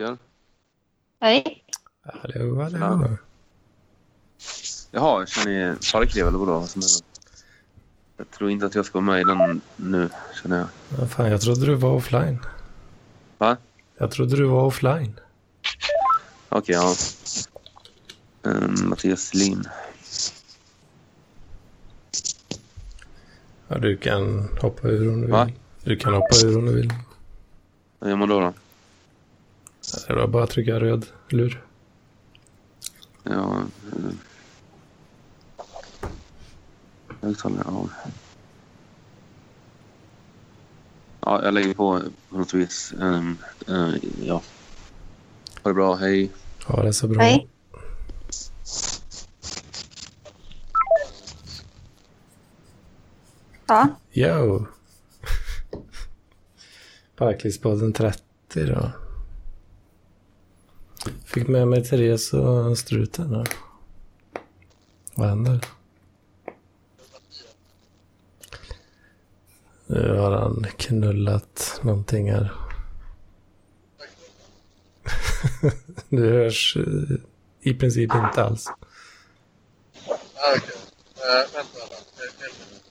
Oskar. Hej. Hallå, hallå. Jaha, kör ni Parkliv eller vadå? Jag tror inte att jag ska vara med i den nu, känner jag. Ja, fan, jag trodde du var offline. Va? Jag trodde du var offline. Okej, ja. Um, Mattias Lin. Ja, du kan hoppa ur om du vill. Va? Du kan hoppa ur om du vill. Vad gör man då? då? Det är bara att trycka röd lur. Ja... Högtalare av. Ja, jag lägger på på något vis. Um, uh, ja. Ha det bra, hej. Ja, det så bra. Hej. Ja, Yo! Parklivspodden 30 då. Fick med mig Therese och struten här. Vad händer? Nu har han knullat någonting här. Du hörs eh, i princip inte alls. Ah, okay Okej. Eh, vänta, vänta. En- en minut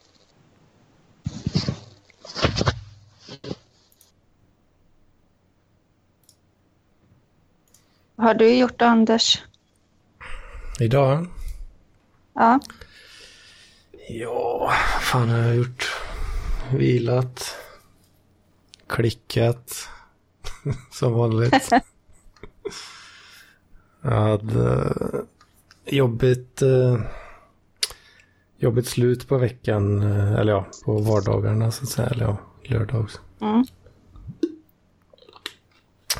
vad har du gjort Anders? Idag? Ja, Ja, fan har jag gjort? Vilat. Klickat. Som vanligt. jag hade eh, jobbigt, eh, jobbigt slut på veckan. eh, Eller ja, på vardagarna så att säga. Eller ja, lördags. mm.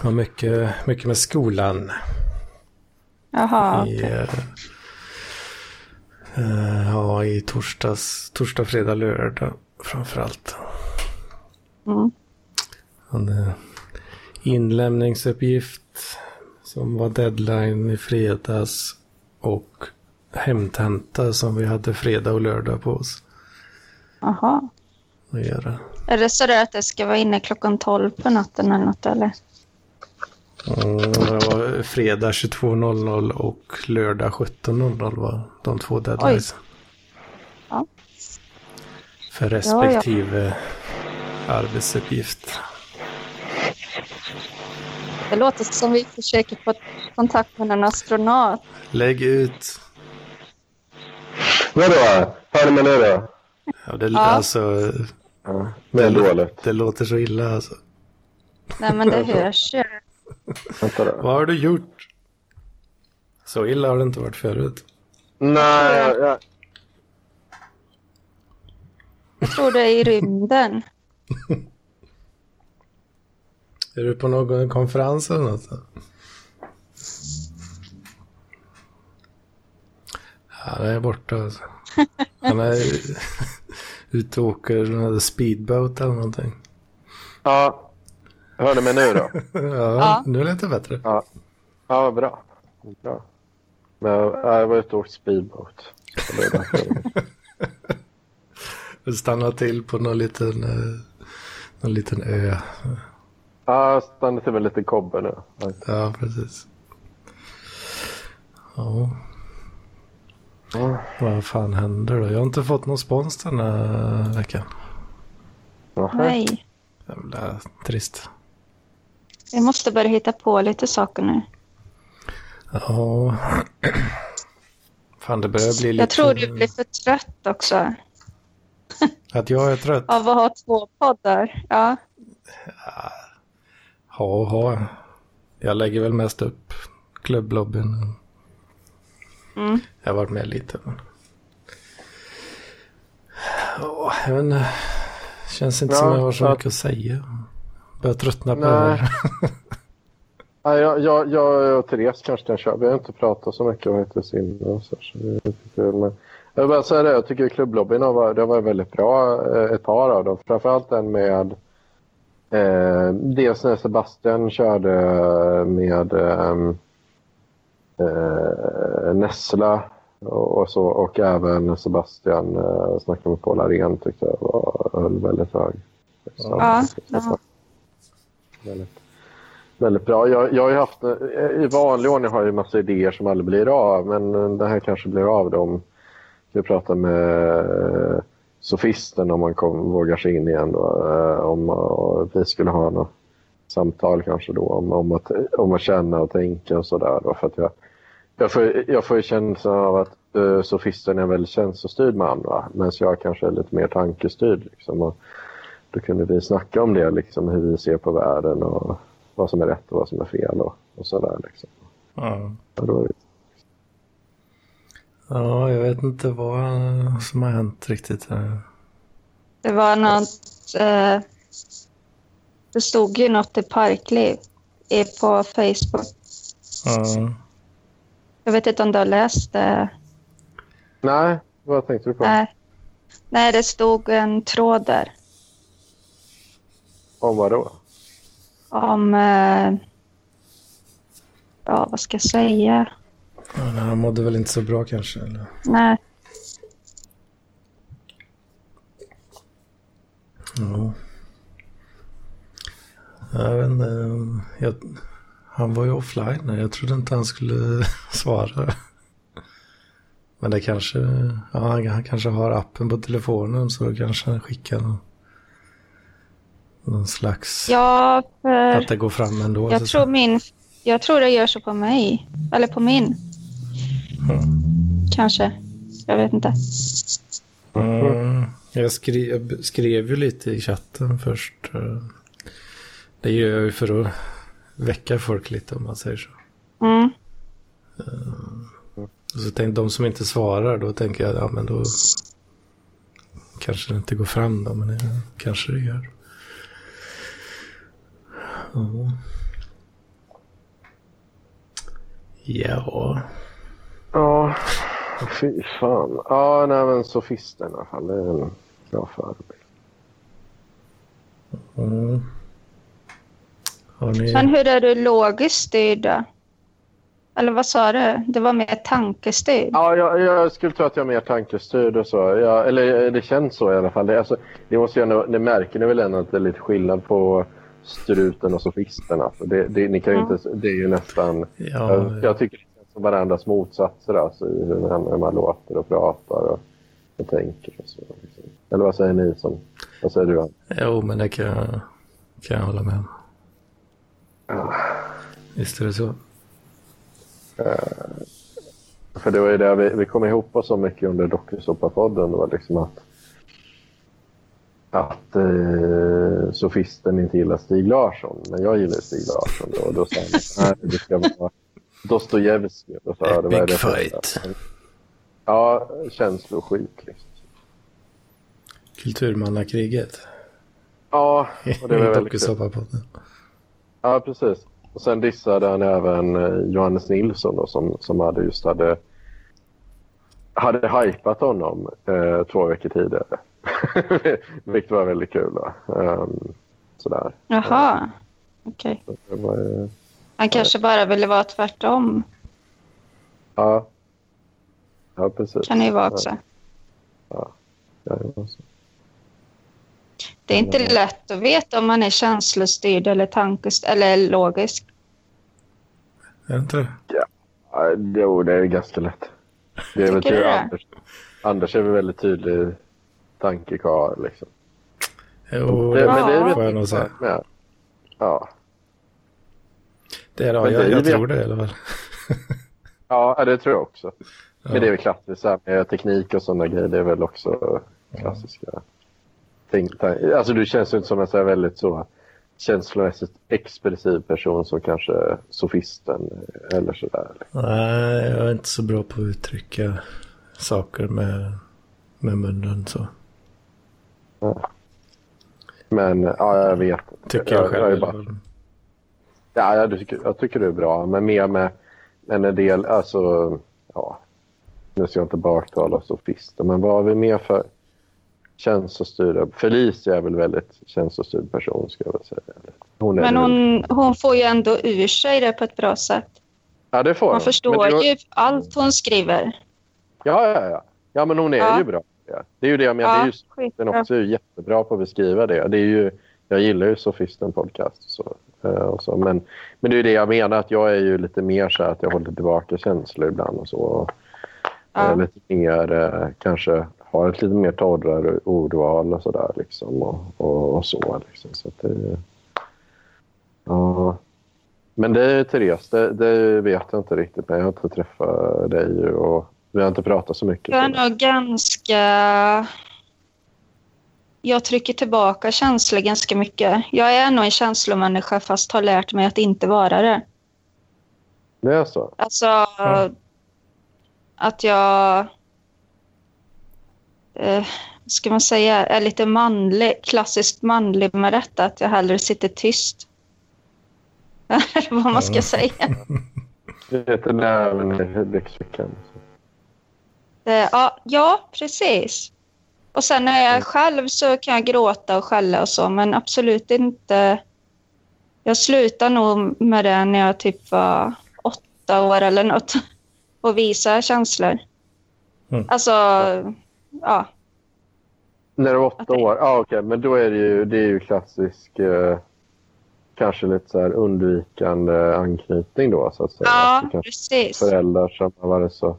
Ja, mycket, mycket med skolan. jaha. I, okej. eh, eh, ja, i torsdags, torsdag, fredag, lördag framförallt. Mm. hade inlämningsuppgift som var deadline i fredags och hämthämta som vi hade fredag och lördag på oss Jaha. att göra. Är det så att det ska vara inne klockan 12 på natten eller något eller? Mm, det var fredag 22.00 och lördag 17.00 var de två deadlines. Ja. För respektive arbetsuppgift. Det låter som vi försöker få kontakt med en astronaut. Lägg ut. Vadå? Hör ni mig nu då? Ja, det, Ja. Alltså, Ja, det det låter så illa alltså. Nej men det hörs ju. Vänta då. Vad har du gjort? Så illa har det inte varit förut. Nej, jag, jag, Jag tror det är i rymden. Är du på någon konferens eller något? Han är borta alltså. Han är ute och åker speedboat eller någonting. ja. Hör ni mig nu då? Ja, Ja. nu är det lite bättre. Ja, ja bra. bra. Men ja, jag var ute och åkte speedboat. Du stannar till på någon liten, eh, någon liten ö. Ja, jag stannade till med lite kobbe nu. Ja. Precis. Ja, Ja. vad fan händer då? Jag har inte fått någon spons den här veckan. Nej. Jävla trist. Vi måste börja hitta på lite saker nu. Ja. Fan, det börjar bli lite... Jag tror du blir för trött också Att jag är trött? av att ha två poddar. Ja, Ha, ha. Jag lägger väl mest upp klubblobbyn. Mm. Jag har varit med lite. Men... Ja, jag vet inte. Känns inte Ja, som jag har så ja. mycket att säga. Börjar tröttna på Nej. det. Ja, jag, jag, jag och Therese kanske kan köra. Vi har inte pratat så mycket om hittills innan. Så, så det men jag vill bara säga det. Jag tycker klubblobbyn har varit, det har varit väldigt bra. eh, Ett par av dem. Framförallt den med eh, dels när Sebastian körde med ehm, eh, Nessla och, och så. Och även Sebastian eh, snackade med Paul Arén tyckte jag var, höll väldigt hög. Så, Ja, så- ja. Väldigt, väldigt bra. Jag, jag har ju haft, eh, I vanlig ordning har jag ju massa idéer som aldrig blir av, men eh, det här kanske blir av dem. Jag pratar med eh, sofisten om man kom, vågar sig in igen. Då, om och vi skulle ha något samtal kanske då om, om, att, om att känna och tänka och sådär. Jag, jag, får, jag får ju känslan av att uh, sofisten är en väldigt känslostyrd man medan jag kanske är lite mer tankestyrd. Liksom, och då kunde vi snacka om det, liksom, hur vi ser på världen och vad som är rätt och vad som är fel och, och sådär. Liksom. Ja. Ja, då, ja, jag vet inte vad som har hänt riktigt. Här. Det var något... Eh, det stod ju något i Parkliv i, på Facebook. Ja. Jag vet inte om du har läst det. Nej, vad tänkte du på? Nej, Nej det stod en tråd där Om vad då? om... Eh, ja, vad ska jag säga? Ja, nej, han mådde väl inte så bra kanske. Eller? Nej, Ja. Jag vet inte. Jag, han var ju offline. Jag trodde inte han skulle svara. Men det kanske, ja, han, han kanske har appen på telefonen så kanske han skickar någon, någon slags, ja, för att det går fram ändå. jag så- tror min... Jag tror det gör så på mig. Eller på min. Kanske. Jag vet inte. Mm, jag, skrev, jag skrev ju lite i chatten först. eh. Det gör jag ju för att väcka folk lite om man säger så. Mm. Och så tänkte de som inte svarar, då tänker jag, ja men då kanske det inte går fram då, men det kanske det gör. Ja. Ja. Ja, fy fan. Ja, nej men sofisten i alla fall. Det är en bra förebild. Mm. Ni... Men hur är du logiskt styrd då? Eller vad sa du? Det var mer tankestyrd? Ja, jag, jag skulle tro att jag är mer tankestyrd och så. Jag, eller det känns så i alla fall. Det, alltså, det, måste ändå, det märker ni väl ändå att det är lite skillnad på struten och sofisten. Alltså. Det, det, ni kan ju inte, det är ju nästan... Ja, jag, jag tycker det känns som varandras motsatser alltså, i hur man, hur man låter och pratar och, och tänker. Och så, liksom. Eller vad säger ni? Som, vad säger du? Jo, men det kan jag, kan jag hålla med om. Visst är det så. För det var ju det vi, vi kom ihop oss så mycket under dokusåpapodden. Det var liksom att, att eh, sofisten inte gillar Stig Larsson. Men jag gillar Stig Larsson. Då, och då sa han nej, det ska vara Dostojevskij. Och så, ja, det var det första. fight. Ja, känslosjuk. Liksom. Kulturmannakriget. Ja, och det var väldigt kul. Ja, precis. Och sen dissade han även eh, Johannes Nilsson då, som, som hade just hade, hade hypat honom eh, två veckor tidigare. Vilket var väldigt kul. Då. Um, sådär. Jaha. Okej. Det var, eh, Han kanske bara ville vara tvärtom. ja. ja, precis. Kan det ju vara också. Ja, det var så. Det är inte lätt att veta om man är känslostyrd eller tankestyrd eller logisk. Är det inte det? Ja, jo, det är ganska lätt. Det är väl det? Anders, Anders är väl väldigt tydlig tankekarl. Liksom. Jo, Det, men det Ja. får jag nog säga. med. Ja. Det är Men jag, det är jag tror det i alla fall. ja, det tror jag också. Ja. Men det är väl klassiskt så här teknik och sådana grejer. Det är väl också klassiska ting- Alltså du känns ju inte som en så här väldigt så känslomässigt expressiv person som kanske sofisten eller sådär. Nej, jag är inte så bra på att uttrycka saker med, med munnen så. Men ja, jag vet. Tycker jag själv. är i alla bara, ja, jag, tycker, jag tycker det är bra. Men mer med en del, alltså, ja. Nu ska jag inte baktala sofister, men vad har vi mer för känslostyrda? Felicia är väl väldigt känslostyrd person, ska jag väl säga. Hon Men hon, hon får ju ändå ur sig det på ett bra sätt. Ja, det får Man hon. förstår det- ju allt hon skriver. Ja, ja, ja. Ja, men hon är Ja. ju bra. Det. det är ju det jag menar. det är ju, skitbra. den också är jättebra på att beskriva det. det är ju, jag gillar ju Sofisten podcast. Så Eh, och så. Men, men det är det jag menar, att jag är ju lite mer så här att jag håller tillbaka känslor ibland och så. Ja. eh, lite mer, eh, kanske har ett lite mer torrare ordval och sådär liksom. Och, och, och så liksom. Så det, ja. Men det är Therese, det, det vet jag inte riktigt. Men jag har inte träffat dig och vi har inte pratat så mycket. Jag är nog ganska... Jag trycker tillbaka känslor ganska mycket. Jag är nog en känslomänniska fast har lärt mig att inte vara det. Det är så? Alltså Ja. att jag... Eh, ska man säga? Är lite manlig, klassiskt manlig med detta. Att jag hellre sitter tyst. Eller vad man ska Ja. säga. Det heter Näven i Lyxveckan. Eh, ja, ja, precis. Och sen när jag är själv så kan jag gråta och skälla och så, men absolut inte... Jag slutade nog med det när jag typ var åtta år eller något och visa känslor. Mm. Alltså, ja. När du var åtta år? Ja, okej. Men då är det ju, det är ju klassisk, eh, kanske lite så här undvikande anknytning då, så att säga. Ja, Att precis. föräldrar som har varit så,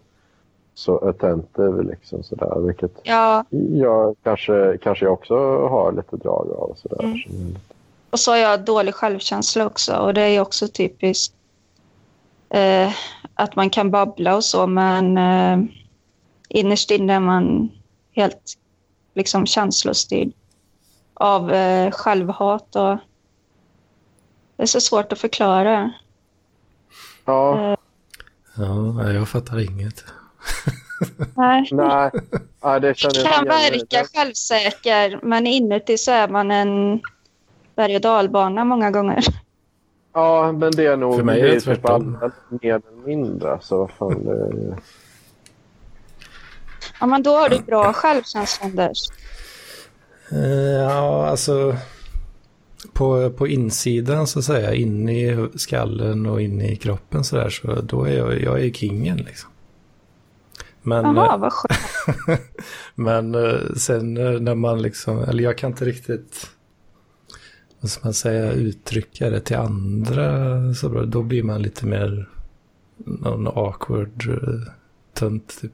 så attentive, liksom sådär. Vilket Ja, jag kanske, kanske jag också har lite drag av. Sådär. Mm. Och så har jag dålig självkänsla också och det är också typiskt eh, att man kan babbla och så, men eh, innerst inne är man helt liksom känslostyrd av eh, självhat och det är så svårt att förklara. Ja, Ja, nej, jag fattar inget. Nej. nej. Ja, det kan verka självsäker, men inuti så är man en berg och dalbana många gånger. Ja, men det är nog För mig är det typ tvärtom. mer eller mindre. Så vad fan, det, Ja, men då har du bra självkänsla, Anders. Eh, Ja, alltså på, på insidan så att säga, inne i skallen och inne i kroppen så där, så då är jag, jag är kingen liksom. Men, Jaha, eh, vad skönt. men eh, sen eh, när man liksom, eller jag kan inte riktigt, vad ska man säga, uttrycka det till andra så bra, då blir man lite mer någon awkward tönt typ.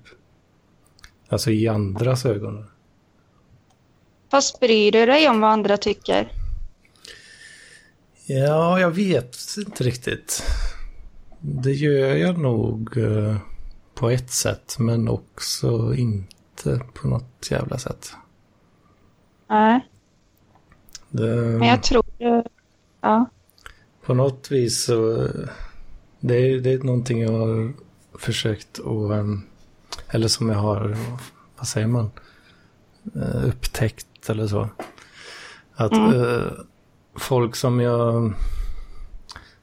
Alltså i andras ögon. Fast bryr du dig om vad andra tycker? Ja, jag vet inte riktigt. Det gör jag nog eh, på ett sätt, men också inte på något jävla sätt. Nej, Det, men jag tror. Ja. På något vis så... Det är, det är någonting jag har försökt att... ehm, Eller som jag har, vad säger man? Eh, Upptäckt eller så. Att Mm. eh, folk som jag...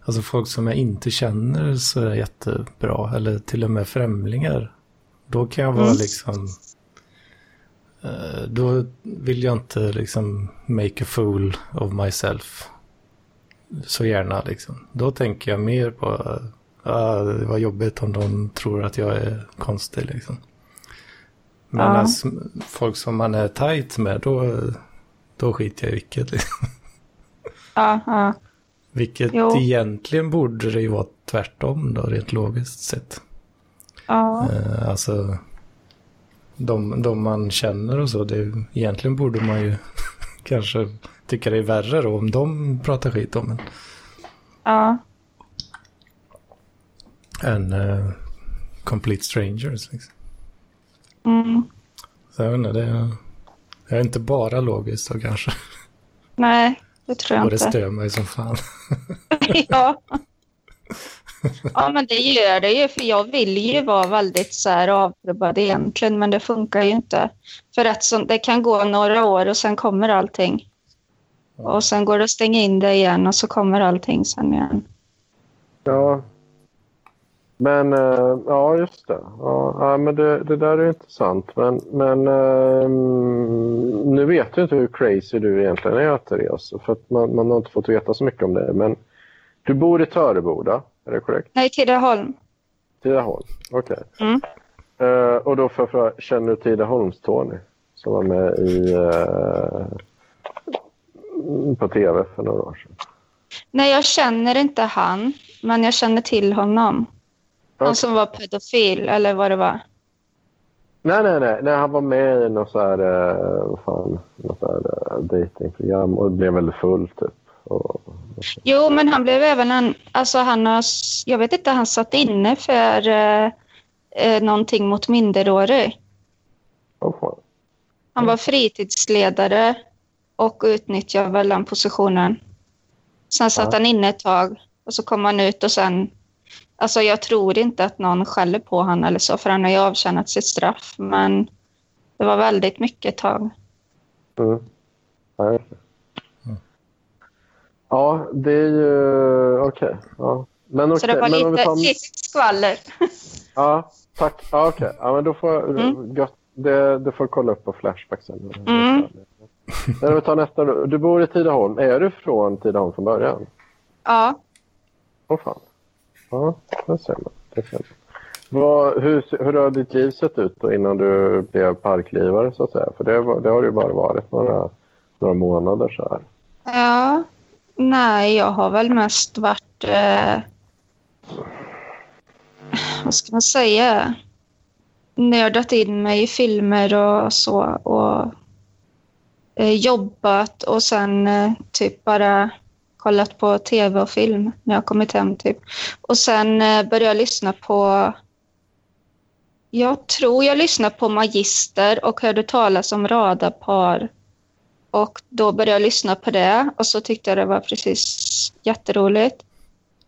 Alltså folk som jag inte känner så är jättebra. Eller till och med främlingar. Då kan jag vara Mm. liksom... eh, Då vill jag inte liksom make a fool of myself så gärna liksom. Då tänker jag mer på uh, det var jobbigt om de tror att jag är konstig liksom. Men Ja. alltså, folk som man är tajt med, då, då skiter jag i vilket. Liksom. Ja, ja. Vilket Jo. egentligen borde det ju vara tvärtom då, rent logiskt sett. ja. Eh, alltså, de, de man känner och så, det, egentligen borde man ju kanske tycka det är värre då om de pratar skit om en. ja. än eh, complete strangers. Liksom. Mm. Så jag vet inte, det är, det är inte bara logiskt då kanske. Nej, det tror jag Och det inte. stör mig som fan. ja. ja, men det gör det ju. För jag vill ju vara väldigt så här avtrubbad egentligen, men det funkar ju inte. För att så, det kan gå några år och sen kommer allting. Och sen går det att stänga in det igen och så kommer allting sen igen. Ja. Men, eh, ja just det. Ja, men det, det där är intressant. Men, men eh, nu vet jag inte hur crazy du egentligen är, Therese. För att man, man har inte fått veta så mycket om det. Men du bor i Töreboda, är det korrekt? Nej, Tidaholm. Tidaholm, okej. Mm. Eh, och då för, för, känner du Tidaholms-Tony som var med i, eh, på tv för några år sedan? Nej, jag känner inte han, men jag känner till honom. Han som var pedofil, eller vad det var. Nej, nej, nej, nej. Han var med i något så här, vad fan, något så här eh, datingprogram och blev väldigt full typ. Och, Jo, men han blev även en... Alltså han har... Jag vet inte, han satt inne för eh, eh, någonting mot minderårig. oh. Han var fritidsledare och utnyttjade väl den positionen. Sen satt han inne ett tag och så kom han ut och sen... Alltså jag tror inte att någon skäller på honom eller så, för han har ju avtjänat sitt straff. Men det var väldigt mycket tag. Mm. Ja. Ja, det är ju okej. Ja. Men Så okej, det var men lite, tar... skvaller. Ja, tack. Ja, okej. Ja, men då får Mm. gött. Det, du får kolla upp på Flashback sen. Mm. Men vi tar nästa. Du bor i Tidaholm. Är du från Tidaholm från början? Ja. Åh fan. Ja, det ser man. Det ser man. Vad, hur, hur har ditt liv sett ut då innan du blev parklivare så att säga? För det, det har ju bara varit några, några månader så här. Ja. Nej, jag har väl mest varit... Eh, vad ska man säga? Nördat in mig i filmer och så. Och eh, jobbat och sen eh, typ bara kollat på tv och film när jag kommit hem. Typ. Och sen eh, började jag lyssna på... Jag tror jag lyssnade på Magister och hörde talas om radarpar. Och då började jag lyssna på det och så tyckte jag det var precis jätteroligt.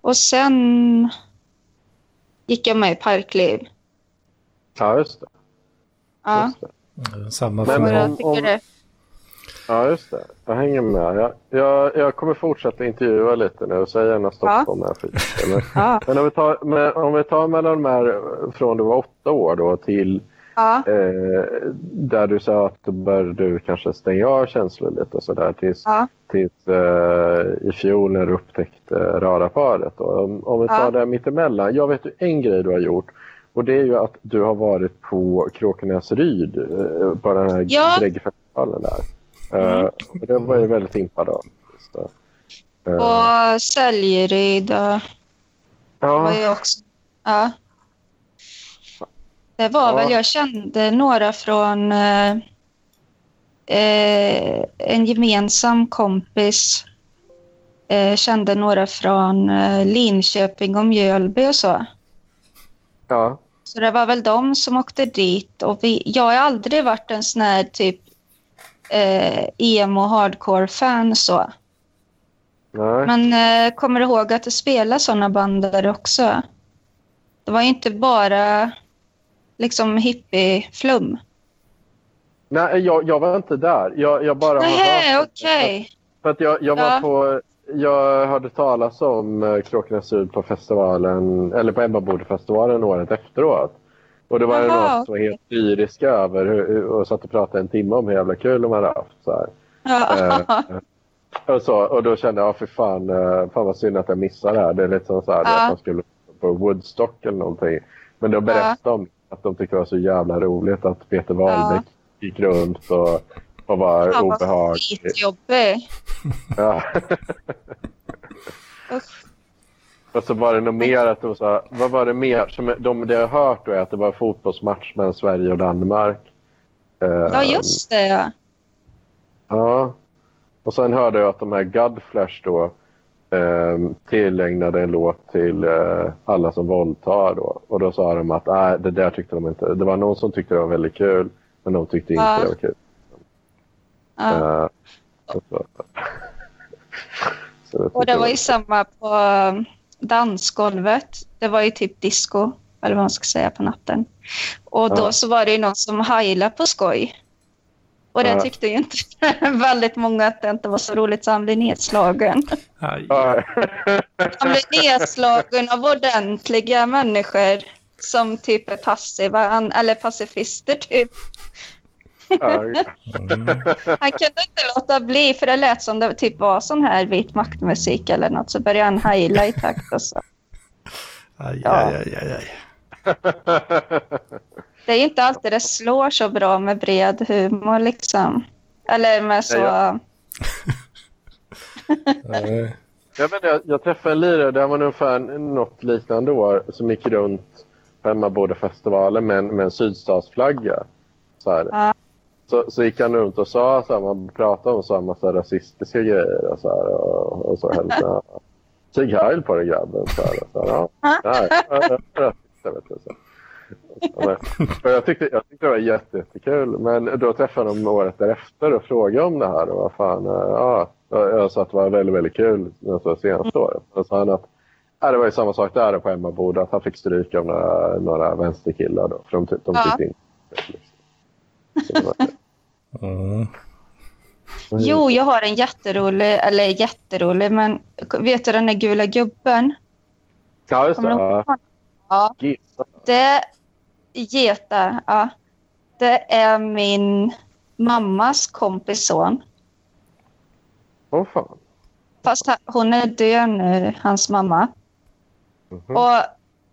Och sen gick jag med i Parkliv. Ja, just det. Ja, Just det. Samma Men för mig. om- om-. Ja, just det. Jag hänger med. Jag, jag, jag kommer fortsätta intervjua lite nu. Säg gärna stopp Ja. jag skiter. Men, Ja, men om vi tar, men om vi tar mellan de här från du var åtta år då till ja, eh, där du sa att då började du kanske stänga av känslor lite och sådär tills, ja. tills eh, i fjol när du upptäckte radarparet. Då. Om, om vi tar Ja. det mittemellan. Jag vet ju en grej du har gjort och det är ju att du har varit på Kråkenäsryd eh, på den här Ja. Dräggfestivalen där. Eh, Mm. och det var jag väldigt impad av. Eh, Och Säljeryd och var ja, ju också... Ja. Det var Ja. väl, jag kände några från eh, eh, en gemensam kompis. Eh, kände några från eh, Linköping och Mjölby och så. ja, Så det var väl de som åkte dit. Och vi, jag har aldrig varit en sån här typ eh, emo hardcore-fan så. nej. Men eh, kommer du ihåg att det spelar såna band där också? Det var ju inte bara liksom hippie-flum. nej jag, jag var inte där. Jag, jag bara Nej, okej. För att jag, jag var Ja. på... Jag hörde talas om eh, Kråkenäsryd på festivalen, eller på Emmabodefestivalen året efteråt. Och det var ju några som var helt lyriska över hur, och satt och pratade en timme om hur jävla kul de hade haft. Så. Ja. Eh, och, så, och då kände jag, för fan, eh, fan vad synd att jag missade det här. Det är lite som så här, Ja. att man skulle på Woodstock eller någonting. Men då berättade de att de tyckte det var så jävla roligt att Peter Wahlbeck gick runt och, och var Han var obehaglig. skitjobbig. Ja. Usch. Och så var det nog mer att det så här, vad var det mer? Som de, det jag har hört då är att det var fotbollsmatch mellan Sverige och Danmark. Ja, just det. Ja. Ja. Och sen hörde jag att de här Godflash då eh, tillägnade en låt till eh, alla som våldtar då. Och då sa de att nej, det där tyckte de inte. Det var någon som tyckte det var väldigt kul, men de tyckte inte Ja. det var kul. Ja. Eh, så, så. Så Och det var ju samma på um, dansgolvet. Det var ju typ disco, eller vad man ska säga, på natten. Och då så var det ju någon som heilade på skoj. Och det tyckte ju inte väldigt många att det inte var så roligt så han blev nedslagen. Aj. Han blev nedslagen av ordentliga människor som typ är passiva, eller pacifister typ. Ja. Mm. Han kunde inte låta bli för det lät som det typ var sån här vit maktmusik eller något. Så började han heila i takt och så. Aj, Ja. aj, aj, aj, aj. Det är inte alltid det slår så bra med bred humor liksom. Eller med så... Nej, Nej. Jag, vet, jag, jag träffade en lirare, det var ungefär något liknande år, som gick runt på Emmabodafestivalen med, med en sydstatsflagga. Så, här. Ja. Så, så gick han runt och sa, så här, man pratade om så här, massa rasistiska grejer och så här, och, och så hälsade Sig heil på den grabben. Så här, och så här, ja, nej, jag är rasist, jag vet inte, så. Och jag, tyckte, jag tyckte det var jätte, jättekul. Men då träffade honom året därefter och frågade om det här. Och vad fan, eh, ja, jag sa att det var väldigt, väldigt kul sa senaste året. Då sa han att ja, det var ju samma sak där på hemmabordet. Att han fick stryk av några, några vänsterkillar. Då, för de, de Ja. tyckte inte Så det var- Mm. Jo, jag har en jätterolig, eller jätterolig, men vet du den där gula gubben? Ja, just det. Ja. det Geta, ja. Det är min mammas kompis son. Åh fan. Fast hon är död nu, hans mamma. Mhm. Och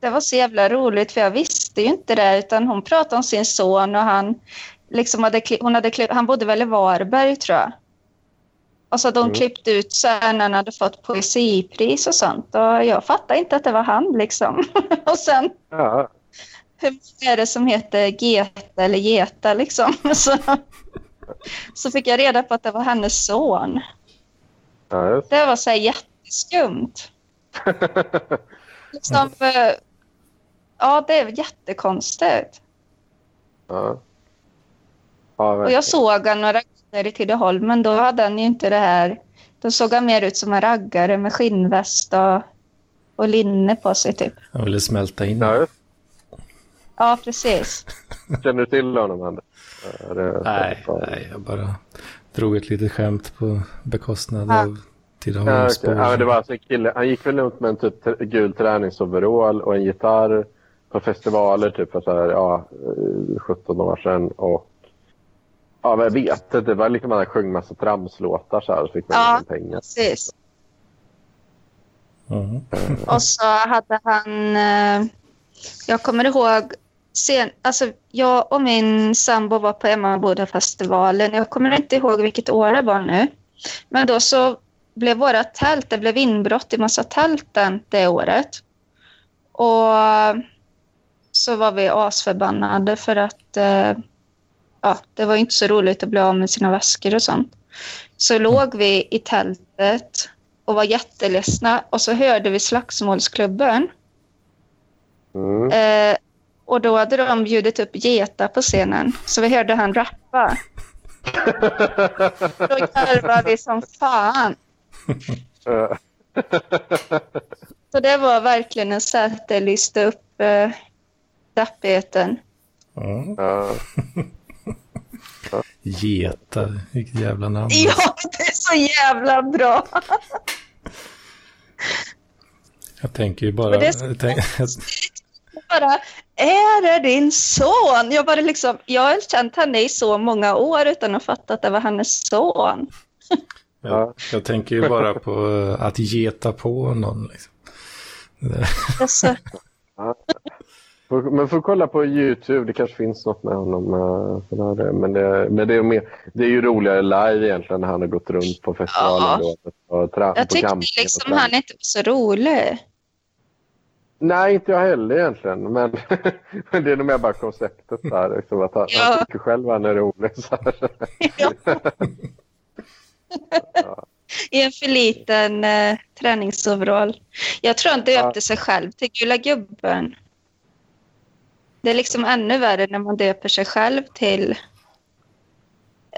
det var så jävla roligt för jag visste ju inte det utan hon pratade om sin son och han liksom hade, hon hade klipp, han bodde väl i Varberg tror jag. Och så hade hon Mm. klippt ut sen när han hade fått poesipris och sånt och jag fattade inte att det var han liksom. och sen Ja. hur är det som heter Geta eller Geta liksom? Så, så fick jag reda på att det var hennes son. Ja, Det var så här jätteskumt. Liksom, eh, ja, det är jättekonstigt. ja. Ja, Och jag såg han några gånger i Tidaholm, men då hade han ju inte det här. Då såg han mer ut som en raggare med skinnväst och, och linne på sig typ. Jag ville smälta in. Ja, Ja, precis. Känner du till honom, Anders? Ja, det- Nej, nej, jag bara drog ett litet skämt på bekostnad Ja. av Ja, Tidaholmsbor. okej. ja, det var alltså en kille. Han gick väl runt med en typ gul träningsoverall och en gitarr på festivaler typ för så här, ja, eh, 17 år sedan. Och ja, men jag vet inte. Det var liksom han sjöng massa tramslåtar så här och fick man Ja. ja. pengar. precis. Mm. Och så hade han... Eh, jag kommer ihåg... Sen, alltså, jag och min sambo var på Emmabodafestivalen. Jag kommer inte ihåg vilket år det var nu. Men då så blev våra tält, det blev inbrott i massa tälten det året. Och så var vi asförbannade för att eh, ja, det var inte så roligt att bli av med sina väskor och sånt. Så låg vi i tältet och var jätteledsna och så hörde vi Slagsmålsklubben. Mm. Eh, och då hade de bjudit upp Geta på scenen, så vi hörde han rappa. Då garvade vi som fan. Så det var verkligen en sätt att lysta upp eh, dappigheten. Mm. Geta, vilket jävla namn. Ja, det är så jävla bra. Jag tänker ju bara... Det är tänk, Bara, är det din son? Jag, bara liksom, jag har känt henne i så många år utan att fatta att det var hennes son. jag, jag tänker ju bara på eh, att geta på någon. Liksom. Men får kolla på Youtube. Det kanske finns något med honom. eh, Men, det, men det, är mer, det är ju roligare live egentligen när han har gått runt på festivalen. Ja. Och tra- jag tyckte liksom han inte var så rolig. Nej, inte jag heller egentligen. Men, det är nog mer bara konceptet där. Liksom, att han, Ja. han tycker själv han är rolig. Så. Ja. I en för liten eh, träningsoverall. Jag tror han döpte sig själv till Gula gubben. Det är liksom ännu värre när man döper sig själv till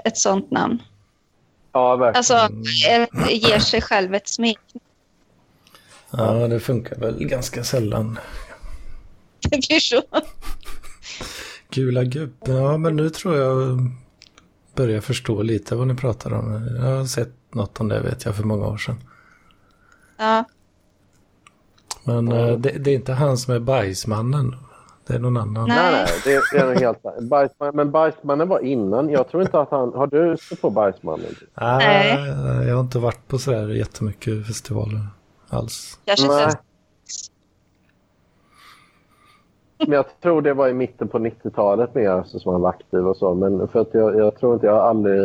ett sånt namn. Ja, verkligen. Alltså ett, ger sig själv ett smeknamn. Ja, det funkar väl ganska sällan. Det blir så. Gula gubben, ja men nu tror jag börjar förstå lite vad ni pratar om. Jag har sett något om det vet jag för många år sedan. Ja, Men eh, det, det är inte han som är bajsmannen. Det är någon annan. Nej. Nej, nej, det är, det är nog helt Bajsman, Men Bajsmannen var innan. Jag tror inte att han... Har du stött på Bajsmannen? Nej. Jag har inte varit på sådär jättemycket festivaler alls. kanske inte Nej. Men jag tror det var i mitten på 90-talet mer alltså, som han var aktiv och så. Men för att jag, jag tror inte, jag har aldrig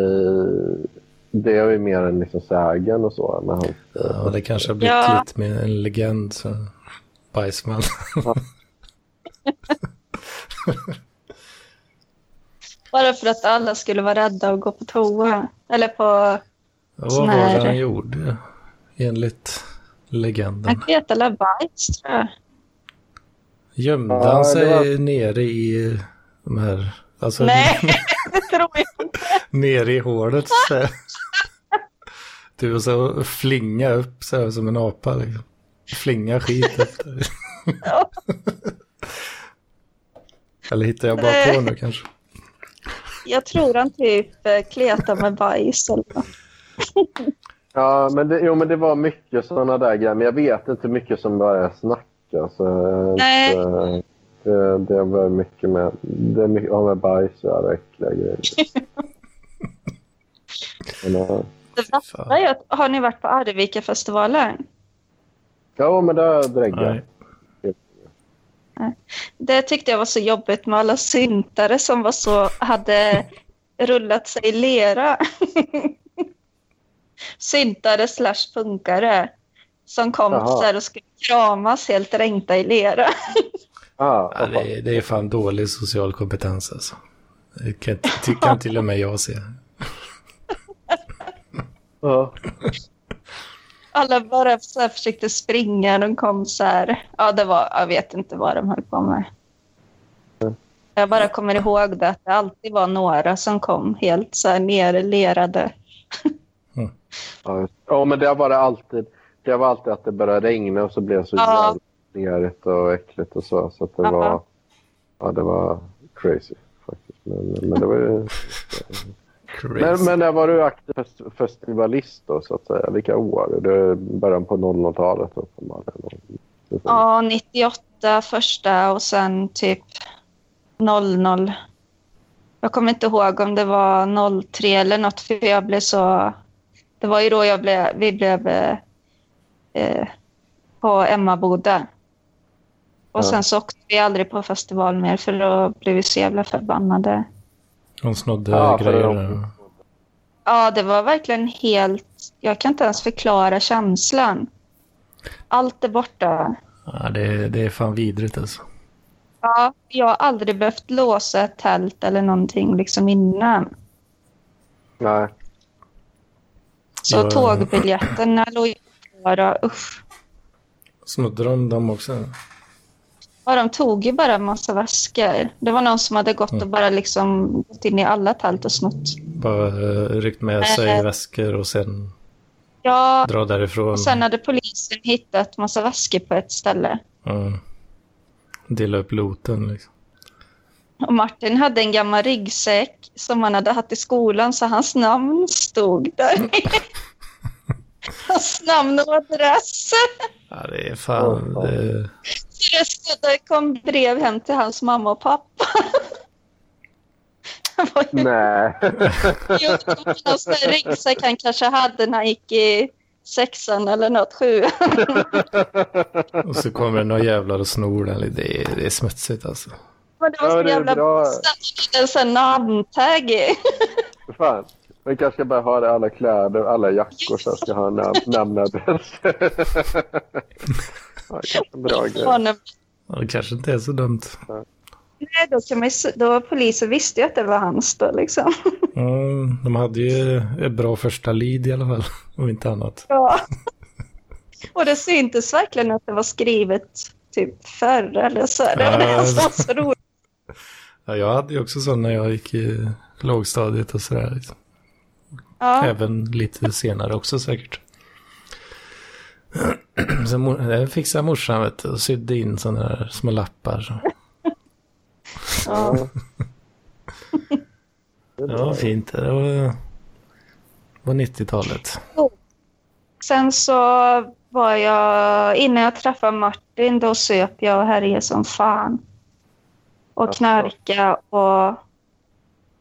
det är ju mer än liksom sägen och så. Med hans, Ja, det kanske har blivit Ja. lite med en legend. Så. Bajsman. Bara för att alla skulle vara rädda och gå på toa. Eller på... Vad Sån var det han gjorde? Enligt legenden. Han eller bajs tror jag. Gömde Ja, han sig var- nere i de här... Alltså, Nej, det tror jag inte. nere i hålet. Så. Du och så flinga upp så här som en apa. Liksom. Flinga skit efter. Eller hittar jag bara på nu kanske? Jag tror han typ eh, kletar med bajs eller något. Ja, men det, jo, men det var mycket sådana där grejer. Men jag vet inte hur mycket som bara är snack. Alltså, Nej. Inte, det, det var mycket med, det är mycket, ja, med bajs och alla äckliga grejer. men, ja. Det värsta är att, har ni varit på Arvika-festivalen? ja, men det dräggar Nej. Det tyckte jag var så jobbigt med alla syntare som var så, hade rullat sig i lera. syntare slash punkare som kom Jaha. så här och skulle kramas helt dränkta i lera. Ah, Ja, det, är- det är fan dålig social kompetens alltså. Det kan, kan till och med jag se. ja. Alla bara så här försökte springa. De kom så här. Ja, det var, jag vet inte vad de höll på med. Jag bara kommer ihåg det, att det alltid var några som kom helt så här nerlerade. Just- ja, men det har varit alltid. Det var alltid att det började regna och så blev det så Ja. nerigt och äckligt och så. Så att det var, ja, det var crazy faktiskt. Men, men det var ju... Crazy. Men, men när var du aktiv fest, festivalist då, så att säga? Vilka år? Det är början på 00-talet uppenbarligen. Ja, 98 första och sen typ 00. Jag kommer inte ihåg om det var 03 eller något för jag blev så... Det var ju då jag blev, vi blev eh, på Emmaboda. Och Ja. sen så åkte vi aldrig på festival mer för då blev vi så jävla förbannade. Hon snodde Ja, grejer. de- Ja, det var verkligen helt... Jag kan inte ens förklara känslan. Allt är borta. Ja, det, det är fan vidrigt alltså. Ja, jag har aldrig behövt låsa ett tält eller någonting liksom innan. Nej. Så Ja. tågbiljetterna låg ju bara, usch. Snodde de dem också? Ja, de tog ju bara en massa väskor. Det var någon som hade gått och bara liksom gått in i alla tält och snott. Bara uh, ryckt med sig Nej. väskor och sen Ja, dra därifrån. och sen hade polisen hittat massa väskor på ett ställe. Ja. Dela upp loten liksom. Och Martin hade en gammal ryggsäck som han hade haft i skolan så hans namn stod där. hans namn och adress. Ja, det är fan... Det, Så det det kom brev hem till hans mamma och pappa. Det ju- Nej. Jo, det var någon sån här ryggsäck han kanske hade när han gick i sexan eller något, sjuan. och så kommer det några jävlar och snor den. Det är, det är smutsigt alltså. Men det var Ja, så det är jävla bra. en sån namntag i. Fan. Vi kanske ska bara ha det, alla kläder alla jackor så ska ha nam namnadress. ja, kanske en bra grej. Ja, det kanske inte är så dumt. Nej, då, kan man, då polisen visste ju att det var hans då liksom. Mm, de hade ju ett bra första lead i alla fall. Om inte annat. Ja. Och det syntes verkligen att det var skrivet typ förr eller så. Det var Ja. det som var så roligt. Ja, jag hade ju också sån när jag gick i lågstadiet och sådär. Liksom. Ja. Även lite senare också säkert. Så mor- det fixade morsan vet du, och sydde in sådana här små lappar. Så. Ja. Det var fint. Det var, var 90-talet. Sen så var jag, innan jag träffade Martin, då söp jag och härjade som fan. Och knarka och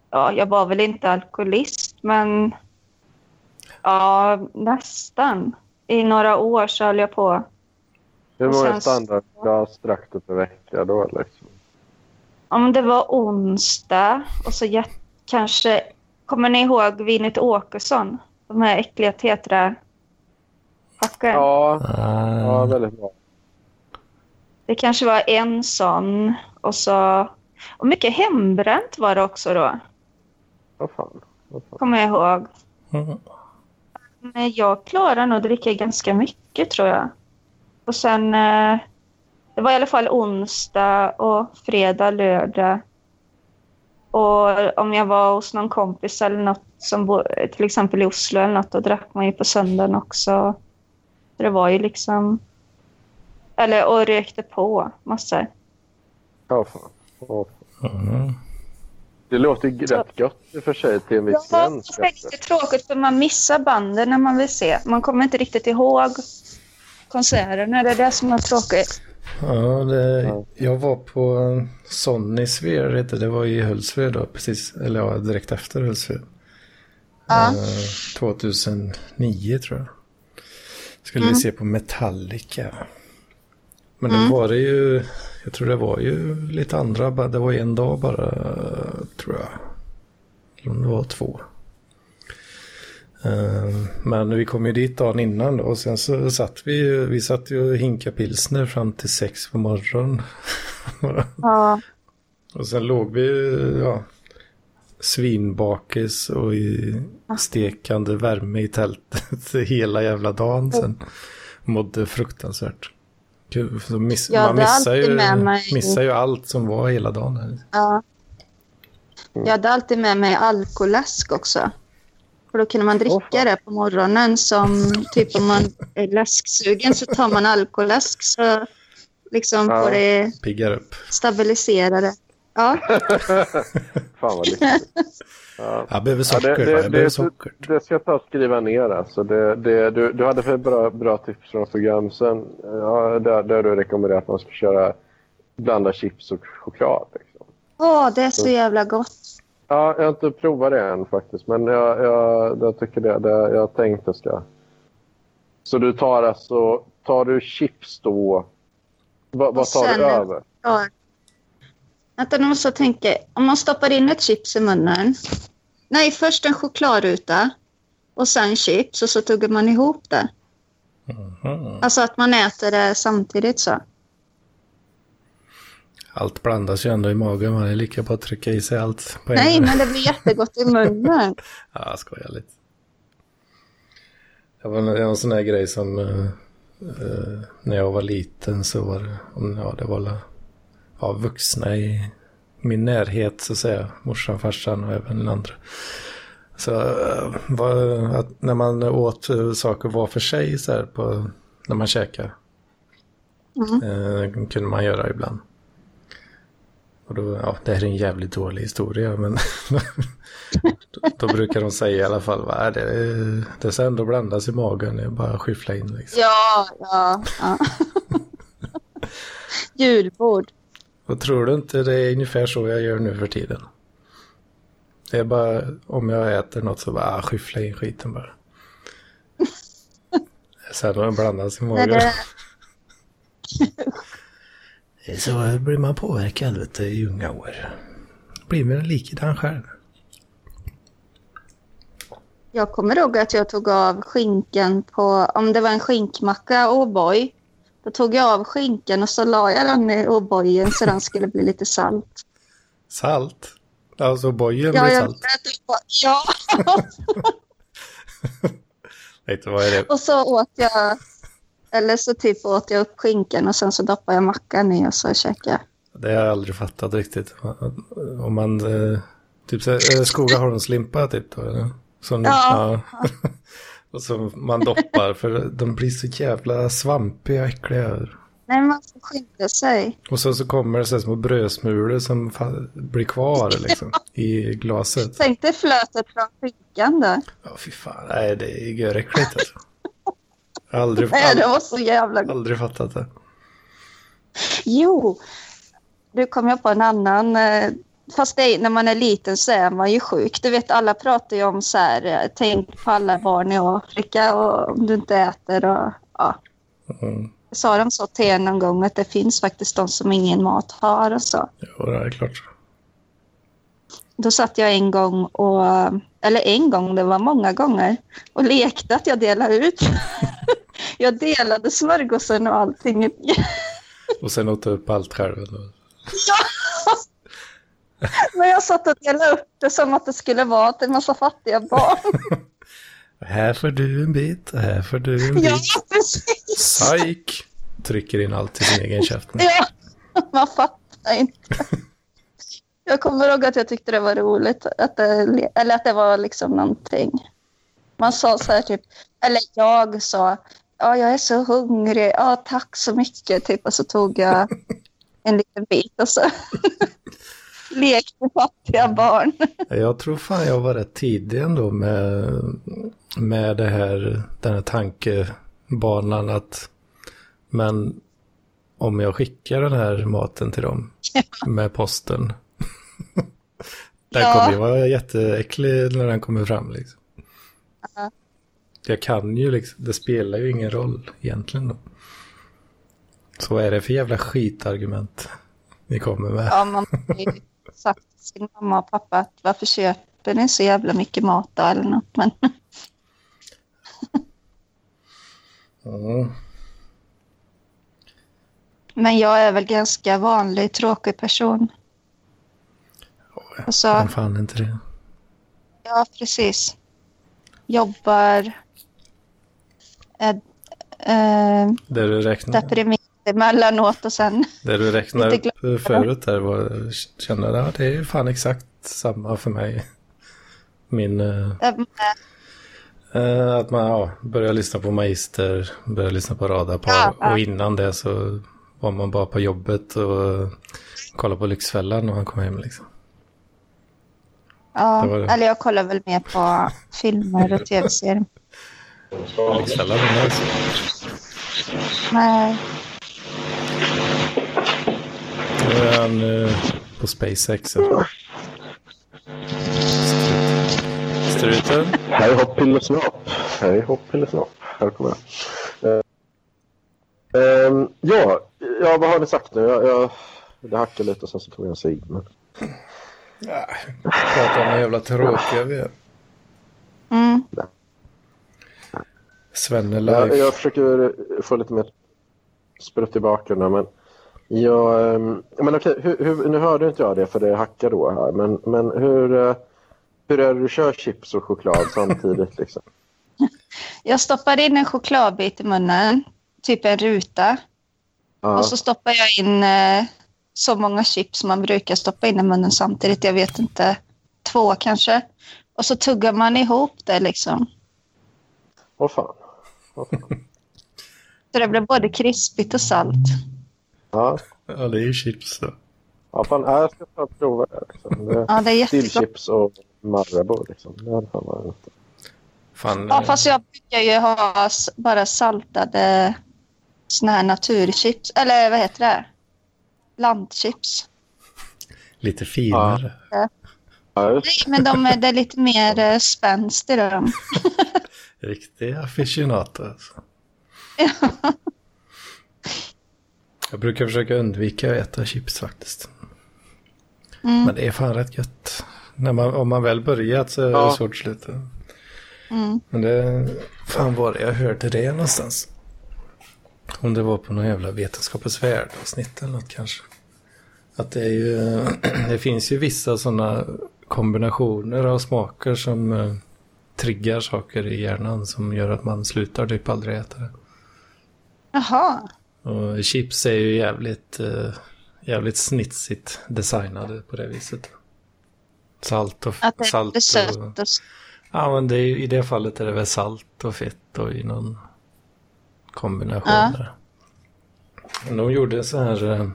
ja, jag var väl inte alkoholist, men ja, nästan. I några år så höll jag på. Hur många sen- standardglas drack du per vecka då? Liksom? Om det var onsdag och så jät- kanske, kommer ni ihåg Vinet Åkesson? De här äckliga tetra packen. Ja, ja, Ah, väldigt bra. Det kanske var en sån. Och så... Och mycket hembränt var det också då. Vad fan. Vad fan. Kommer jag ihåg. Mm. Men jag klarar nog att dricka ganska mycket tror jag. Och sen... Eh, det var i alla fall onsdag och fredag, lördag. Och om jag var hos någon kompis eller något som bo, till exempel i Oslo eller något, då drack man ju på söndagen också. Så det var ju liksom... Eller och rökte på massor. Ja, fan. Mm. Det låter ju rätt gött i och för sig till en viss Ja, gräns. det är lite tråkigt för man missar banden när man vill se. Man kommer inte riktigt ihåg konserterna. Det är det som är tråkigt. Ja, det, Ja. jag var på Sonny Sphere, det. det var i Hultsfred då, precis, eller ja, direkt efter Hultsfred. Ja. Eh, 2009 tror jag. Skulle vi se på Metallica. Men då var det ju, jag tror det var ju lite andra, det var en dag bara, tror jag. Eller om det var två. Eh, Men vi kom ju dit dagen innan då, och sen så satt vi ju, vi satt ju och hinkade pilsner fram till sex på morgonen. Ja. Och sen låg vi ja, svinbakis och i stekande värme i tältet hela jävla dagen sen. Mådde fruktansvärt. Gud, så miss, Jag man hade missar alltid ju, med mig- missar ju allt som var hela dagen. Här. ja. Jag hade alltid med mig alkoläsk också. För då kunde man dricka det på morgonen som typ om man är läsksugen så tar man alkoläsk så liksom Ja. får det Piggar upp. stabilisera det. Ja, Fan vad lyxigt. Ja. Jag behöver Ja, socker. det, va? det, jag behöver det, socker. det ska jag ta och skriva ner. Alltså. Det, det, du, du hade för bra, bra tips från program sen. Ja, där, där du rekommenderar att man ska köra blanda chips och choklad. Liksom. Åh, det är så jävla gott. Ja, jag har inte provat det än faktiskt, men jag, jag, jag tycker det, det. Jag har tänkt att jag ska. Så du tar alltså, tar du chips då? Va, vad tar du över? Ja. Vänta, nu måste jag tänka. Om man stoppar in ett chips i munnen. Nej, först en chokladruta och sen chips och så tuggar man ihop det. Mhm. Alltså att man äter det samtidigt så. Allt blandas ju ändå i magen. Man är lika på att trycka i sig allt på Nej, men det blir jättegott i munnen. Ja, jag skojar lite. Det var en, en sån här grej som eh, eh, när jag var liten så var det, ja, det var ja, vuxna i min närhet så att säga. Morsan, farsan och även andra. Så eh, var, att när man åt eh, saker var för sig så här på, när man käkade. Eh, kunde man göra ibland. Och då, ja, det här är en jävligt dålig historia men då, då brukar de säga i alla fall vad det, det ska ändå blandas i magen, det är bara att skyffla in liksom. Ja, ja. ja. Julbord. Och tror du inte det är ungefär så jag gör nu för tiden? Det är bara om jag äter något så bara ah, skyffla in skiten bara. Har den blandas i magen. det, Så blir man påverkad vet du, i unga år. Blir man likadan själv. jag kommer ihåg att jag tog av skinkan på, om det var en skinkmacka O'boy. Då tog jag av skinkan och så la jag den i O'boyen så den skulle bli lite salt. Salt? Alltså bojen Ja, blir jag salt. på, ja. Vet du vad är det? och så åt jag, eller så typ åt jag upp skinkan och sen så doppade jag mackan i och så käkade jag. Det har jag aldrig fattat riktigt. Om man, eh, typ så här, eh, Skogaholmslimpa typ då, eller? Som, Ja. Och så man doppar för de blir så jävla svampiga och äckliga. Nej, man får skynda sig. Och så, så kommer det så små brödsmulor som blir kvar liksom i glaset. Tänk dig flötet från skinkan då. Ja, fy fan. Nej, det är göräckligt alltså. Aldrig, Nej, det var så jävla gott. aldrig fattat det. Jo, nu kom jag på en annan. eh, Fast det är, när man är liten så är man ju sjuk. Du vet, alla pratar ju om så här, eh, tänk på alla barn i Afrika och om du inte äter och ja. Mm. Sa de så till er någon gång att det finns faktiskt de som ingen mat har och så? Jo, det är klart. då satt jag en gång och, eller en gång, det var många gånger, och lekte att jag delade ut. jag delade smörgåsen och allting. Och sen åt du upp allt själv. Ja! Men jag satt och delade upp det som att det skulle vara till en massa fattiga barn. Här får du en bit här får du en bit. Ja, precis. Psyk! Trycker in allt i sin egen käft. Ja, man fattar inte. Jag kommer ihåg att jag tyckte det var roligt, att det, eller att det var liksom någonting. Man sa så här typ, eller jag sa, ja jag är så hungrig, ja tack så mycket, typ och så tog jag en liten bit och så lekte fattiga barn. Jag tror fan jag var rätt tidig ändå med, med det här, den här tankebanan att men om jag skickar den här maten till dem med posten. den Ja. kommer ju vara jätteäcklig när den kommer fram liksom. Ja. Jag kan ju liksom, det spelar ju ingen roll egentligen då. Så vad är det för jävla skitargument ni kommer med? Ja, man ju sagt till sin mamma och pappa att varför köper ni så jävla mycket mat då eller något. Men Ja. Men jag är väl ganska vanlig, tråkig person. Och så, Vem fan är inte det? ja, precis. Jobbar. Är, eh, Det du räknar, deprimerad emellanåt och sen... det du räknar Lite upp förut där var, kände jag, det är ju fan exakt samma för mig. Min, eh, eh, att man ja, börjar lyssna på Magister, börjar lyssna på Radarpar Ja, ja. och innan det så var man bara på jobbet och kollade på Lyxfällan när man kom hem liksom. Ja, Det det. eller jag kollar väl mer på filmer och tv-serier. Lyxfällan var nice. Nej, Nu är han på SpaceX. Struten. Hej hopp pillesnopp. Hej hopp pillesnopp. Här kommer jag. Eh, ehm, ja, ja, vad har ni sagt nu? Jag, jag, det hackar lite och sen så kommer jag se in. Men... Ja, pratar om hur jävla tråkiga vi är. mm, Svenne Jag, jag försöker få lite mer sprutt i bakgrunden. Men, jag, ehm, men okej, hur, hur, nu hörde inte jag det för det hackar då här. Men, men hur, eh, hur är det du kör chips och choklad samtidigt? Liksom? jag stoppar in en chokladbit i munnen, typ en ruta. Ja, Och så stoppar jag in eh, så många chips man brukar stoppa in i munnen samtidigt. Jag vet inte, två kanske. Och så tuggar man ihop det liksom. Åh fan. Åh, fan. Så det blir både krispigt och salt. Ja, Ja, det är ju chips då. ja fan, ja, jag ska fan prova det. Liksom. det Ja, det är jättegott. Dillchips och Marabou liksom. Det hade fan varit. Fan, Ja, eh, fast jag brukar ju ha bara saltade såna här naturchips. Eller vad heter det? Landchips. lite finare. Ja, Nej, men de är, det är lite mer eh, spänst i dem. Riktig aficionado alltså. Jag brukar försöka undvika att äta chips faktiskt. Mm. Men det är fan rätt gött. När man, om man väl börjat så är det Ja. svårt att sluta. Mm. Men det, fan var det jag hörde det någonstans. Om det var på någon jävla vetenskapens värld avsnitt eller något kanske. Att det är ju, det finns ju vissa sådana kombinationer av smaker som eh, triggar saker i hjärnan som gör att man slutar typ aldrig äta det. Jaha. Och chips är ju jävligt, eh, jävligt snitsigt designade på det viset. Salt och, Att det salt blir sött och, Ja, men det är, i det fallet är det väl salt och fett och i någon kombination Ja. där. Men De gjorde så här eh,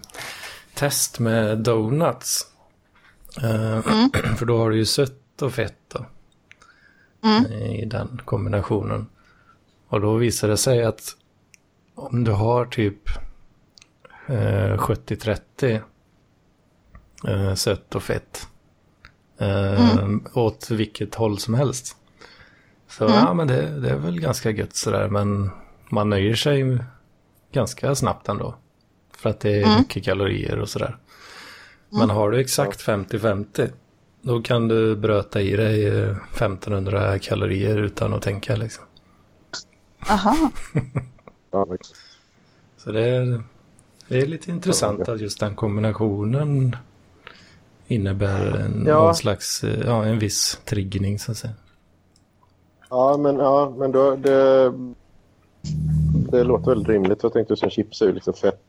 test med donuts. Eh, För då har du ju sött och fett då, Mm. i den kombinationen. Och då visade det sig att om du har typ eh, 70-30 eh, sött och fett eh, åt vilket håll som helst. Så ja, men det, det är väl ganska gött sådär, men man nöjer sig ganska snabbt ändå. För att det är mycket kalorier och sådär. Men har du exakt 50-50, då kan du bröta i dig eh, 1500 kalorier utan att tänka liksom. Aha. Visst. Så det är, det är lite intressant att just den kombinationen innebär en, Ja. någon slags, eh, ja, en viss triggning så att säga. ja men, ja, men då, det, det låter väldigt rimligt. Jag tänkte som chips är ju liksom fett,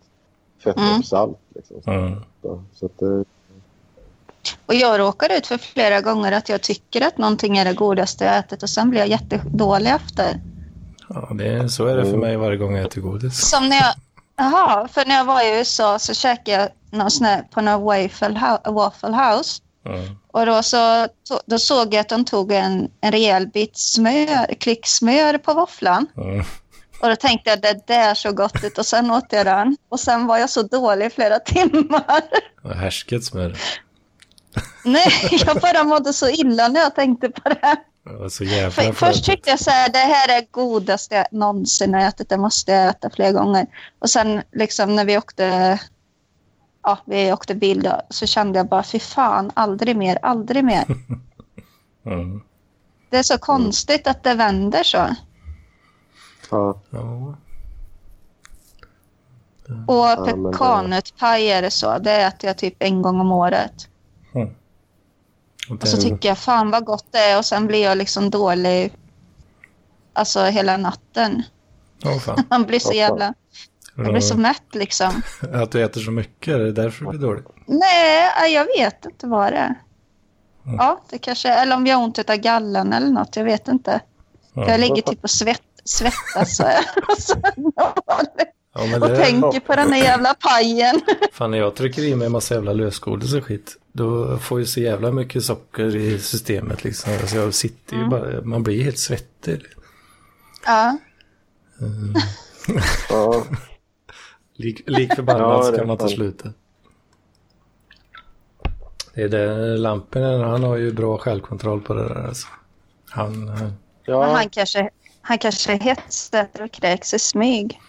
fett Mm. och salt. Liksom. Mm. Så, så att det, Och jag råkar ut för flera gånger att jag tycker att någonting är det godaste jag ätit och sen blir jag jättedålig efter. Ja, det är, så är det för mig varje gång jag äter godis. Som när jag, jaha, för när jag var i USA så käkade jag någon sån här, på någon waffle, hou- waffle house. Mm. Och då, så, då såg jag att de tog en, en rejäl bit smör, klick smör på våfflan. Mm. Och då tänkte jag det där så gott ut och sen åt jag den. Och sen var jag så dålig i flera timmar. Och härsket smör. Nej, jag bara mådde så illa när jag tänkte på det. För, först tyckte jag så här, det här är godaste jag någonsin har ätit, det måste jag äta fler gånger. Och sen liksom när vi åkte, ja, vi åkte bil då, så kände jag bara, fy fan, aldrig mer, aldrig mer. Mm. Det är så konstigt att det vänder så. ja, Ja. Och är det så, det äter jag typ en gång om året. Och Och så tycker jag, fan vad gott det är och sen blir jag liksom dålig, alltså hela natten. Fan. Man blir så jävla, jag blir så mätt liksom. Att du äter så mycket, är det därför du blir dålig? Nej, jag vet inte vad det är. Ja, det kanske eller om jag har ont av gallan eller något, jag vet inte. Ja. Jag ligger typ och svett, svettas så så, Ja, men och det, tänker på den där jävla pajen. fan, när jag trycker i mig en massa jävla lösgodis och skit, då får jag så jävla mycket socker i systemet liksom. Alltså jag sitter ju bara, man blir helt svettig. Ja, ja, Lik, lik Ja, förbannat det ska man ta slutet. Det är det, Lampinen, han har ju bra självkontroll på det där alltså. Han, eh, ja. han kanske, han kanske hetsäter och kräks i smyg.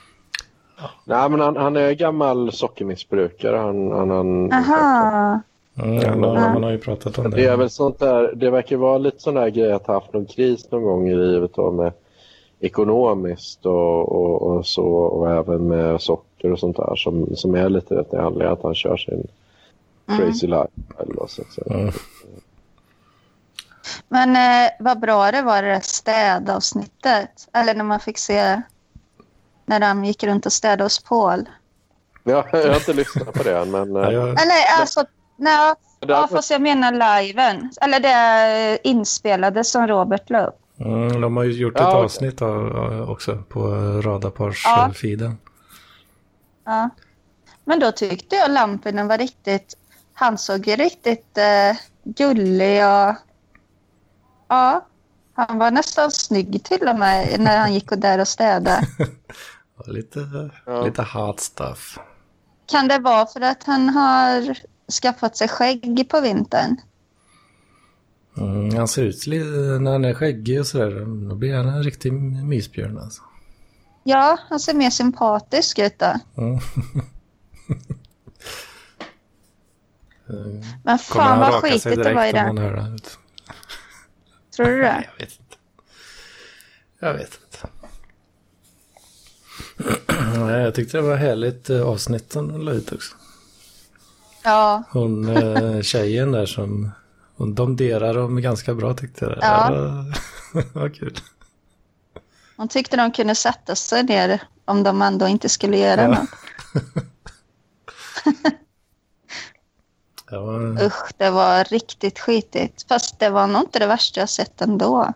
Nej, men han, han är gammal sockermissbrukare. Han, han, han, Aha. mm, han, har, han har ju pratat om det. Det är väl sånt där, det verkar vara lite sån där grej att ha haft någon kris någon gång i livet då med ekonomiskt och, och, och så och även med socker och sånt där som, som är lite rätt i anledning att han kör sin crazy life. Eller så säga. Mm. Men eh, vad bra det var det där städavsnittet. Eller när man fick se när de gick runt och städade hos Paul. Ja, jag har inte lyssnat på det än, men... Ja, eh, jag, Eller alltså, nej, ja, fast jag menar liven. Eller det inspelade som Robert la upp. mm, de har ju gjort ett Ja, avsnitt av, av- också på Ja. Radapars-feeden. Ja. Men då tyckte jag Lampinen var riktigt... Han såg ju riktigt eh, gullig och... Ja, han var nästan snygg till och med när han gick och där och städade. Lite, Ja. lite hot stuff. Kan det vara för att han har skaffat sig skägg på vintern? Mm, han ser ut lite, när han är skäggig och sådär, då blir han en riktig mysbjörn alltså. Ja, han ser mer sympatisk ut då. Mm. Men fan vad skitigt det var i den. Tror du det? Jag vet inte. Jag vet inte. Nej, jag tyckte det var härligt eh, avsnitt de la ut också. Ja, Hon eh, tjejen där som hon domderar dem ganska bra tyckte jag. Ja. Det var, kul. hon tyckte de kunde sätta sig ner om de ändå inte skulle göra Ja. något. Det var, Usch, det var riktigt skitigt. Fast det var nog inte det värsta jag sett ändå.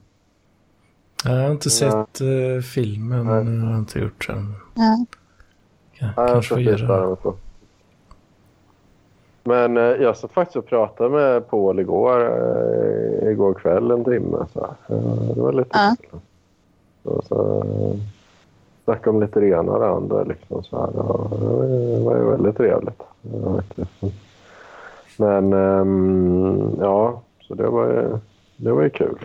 Jag har inte Ja. sett eh, filmen, Nej. jag har inte gjort den. Ja. Ja, jag kanske får göra det. Men eh, jag satt faktiskt och pratade med Paul igår, eh, igår kväll en timme. Så. Eh, det var lite Ja. kul. Så, så, eh, snacka om lite det ena och det andra. Liksom, så här. Ja, det var ju- det var ju väldigt trevligt. Men ehm, ja, så det var ju, det var ju kul.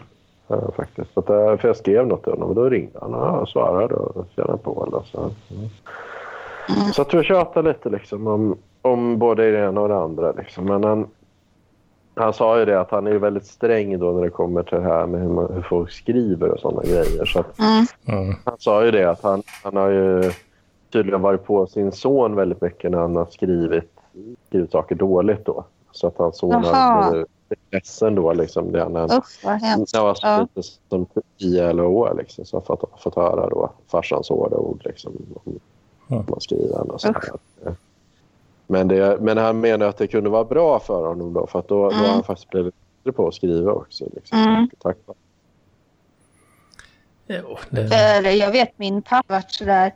Faktiskt. För, att, eh, för jag skrev något till honom och då ringde han och jag svarade och tjena Paul. Och så. Mm. Så jag tror jag tjatar lite liksom om, om både det ena och det andra. Liksom. Men han, han sa ju det att han är väldigt sträng då när det kommer till det här med hur, man, hur folk skriver och sådana grejer. Så att, Mm. Mm. han sa ju det att han, han har ju tydligen varit på sin son väldigt mycket när han har skrivit, skrivit saker dåligt då. Så att hans son har Jaha. Ledsen då liksom. Det han, Usch, vad hemskt. han var Ja. lite som 10 eller år liksom. Så har fått, fått höra då farsans hårda ord liksom. Om Ja. man skriver och så här. Men, det, men han menar att det kunde vara bra för honom då. För att då, då har Mm. han faktiskt blivit bättre på att skriva också. Liksom. Mm. Tack Jo, det, jag vet min pappa varit sådär.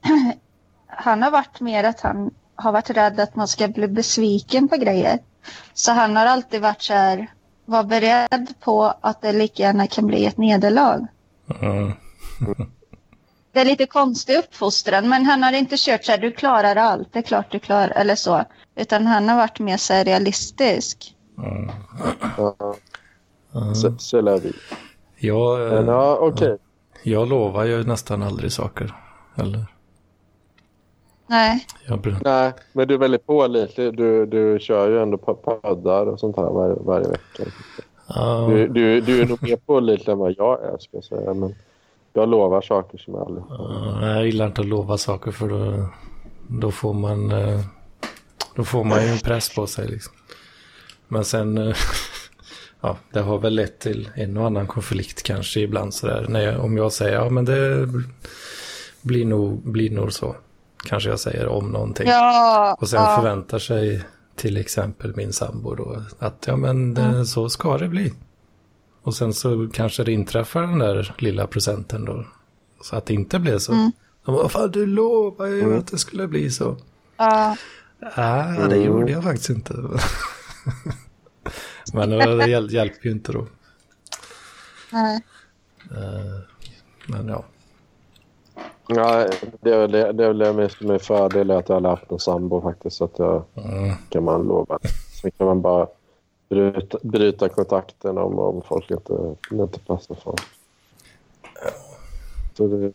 Han har varit mer att han har varit rädd att man ska bli besviken på grejer. Så han har alltid varit så här. Var beredd på att det lika gärna kan bli ett nederlag. mm. Det är lite konstig uppfostran men han har inte kört så här. Du klarar allt. Det är klart du klarar. Eller så. Utan han har varit mer så här realistisk. Mm. Ja, Mm. så, lär vi. Jag, eh, ja, okej. jag lovar ju nästan aldrig saker. Eller, Nej. Nej, men du är väldigt pålitlig. Du, du kör ju ändå po- poddar och sånt här var, varje vecka. ja, Du, du, du är nog mer pålitlig än vad jag är, ska jag säga. Men jag lovar saker som jag aldrig... ja, jag gillar inte att lova saker för då, då får man eh, då får man ju en press på sig liksom. Men sen, eh, ja, det har väl lett till en och annan konflikt kanske ibland sådär. När jag, om jag säger, ja men det blir nog, blir nog så. Kanske jag säger om någonting. Ja. Och sen ja. förväntar sig till exempel min sambo då att ja men det, så ska det bli. Och sen så kanske det inträffar den där lilla procenten då. Så att det inte blev så. Mm. De bara, fan du lovade ju att det skulle bli så. ja. Nej, det Mm. gjorde jag faktiskt inte. men det hjäl- hjälper ju inte då. Nej. Eh, Men ja. Ja, det är väl det, det, är väl det med fördel att jag har haft en sambo faktiskt. Så att jag Mm. kan man lova. Sen kan man bara bryta, bryta kontakten om, om folk inte, inte passar för. Så det,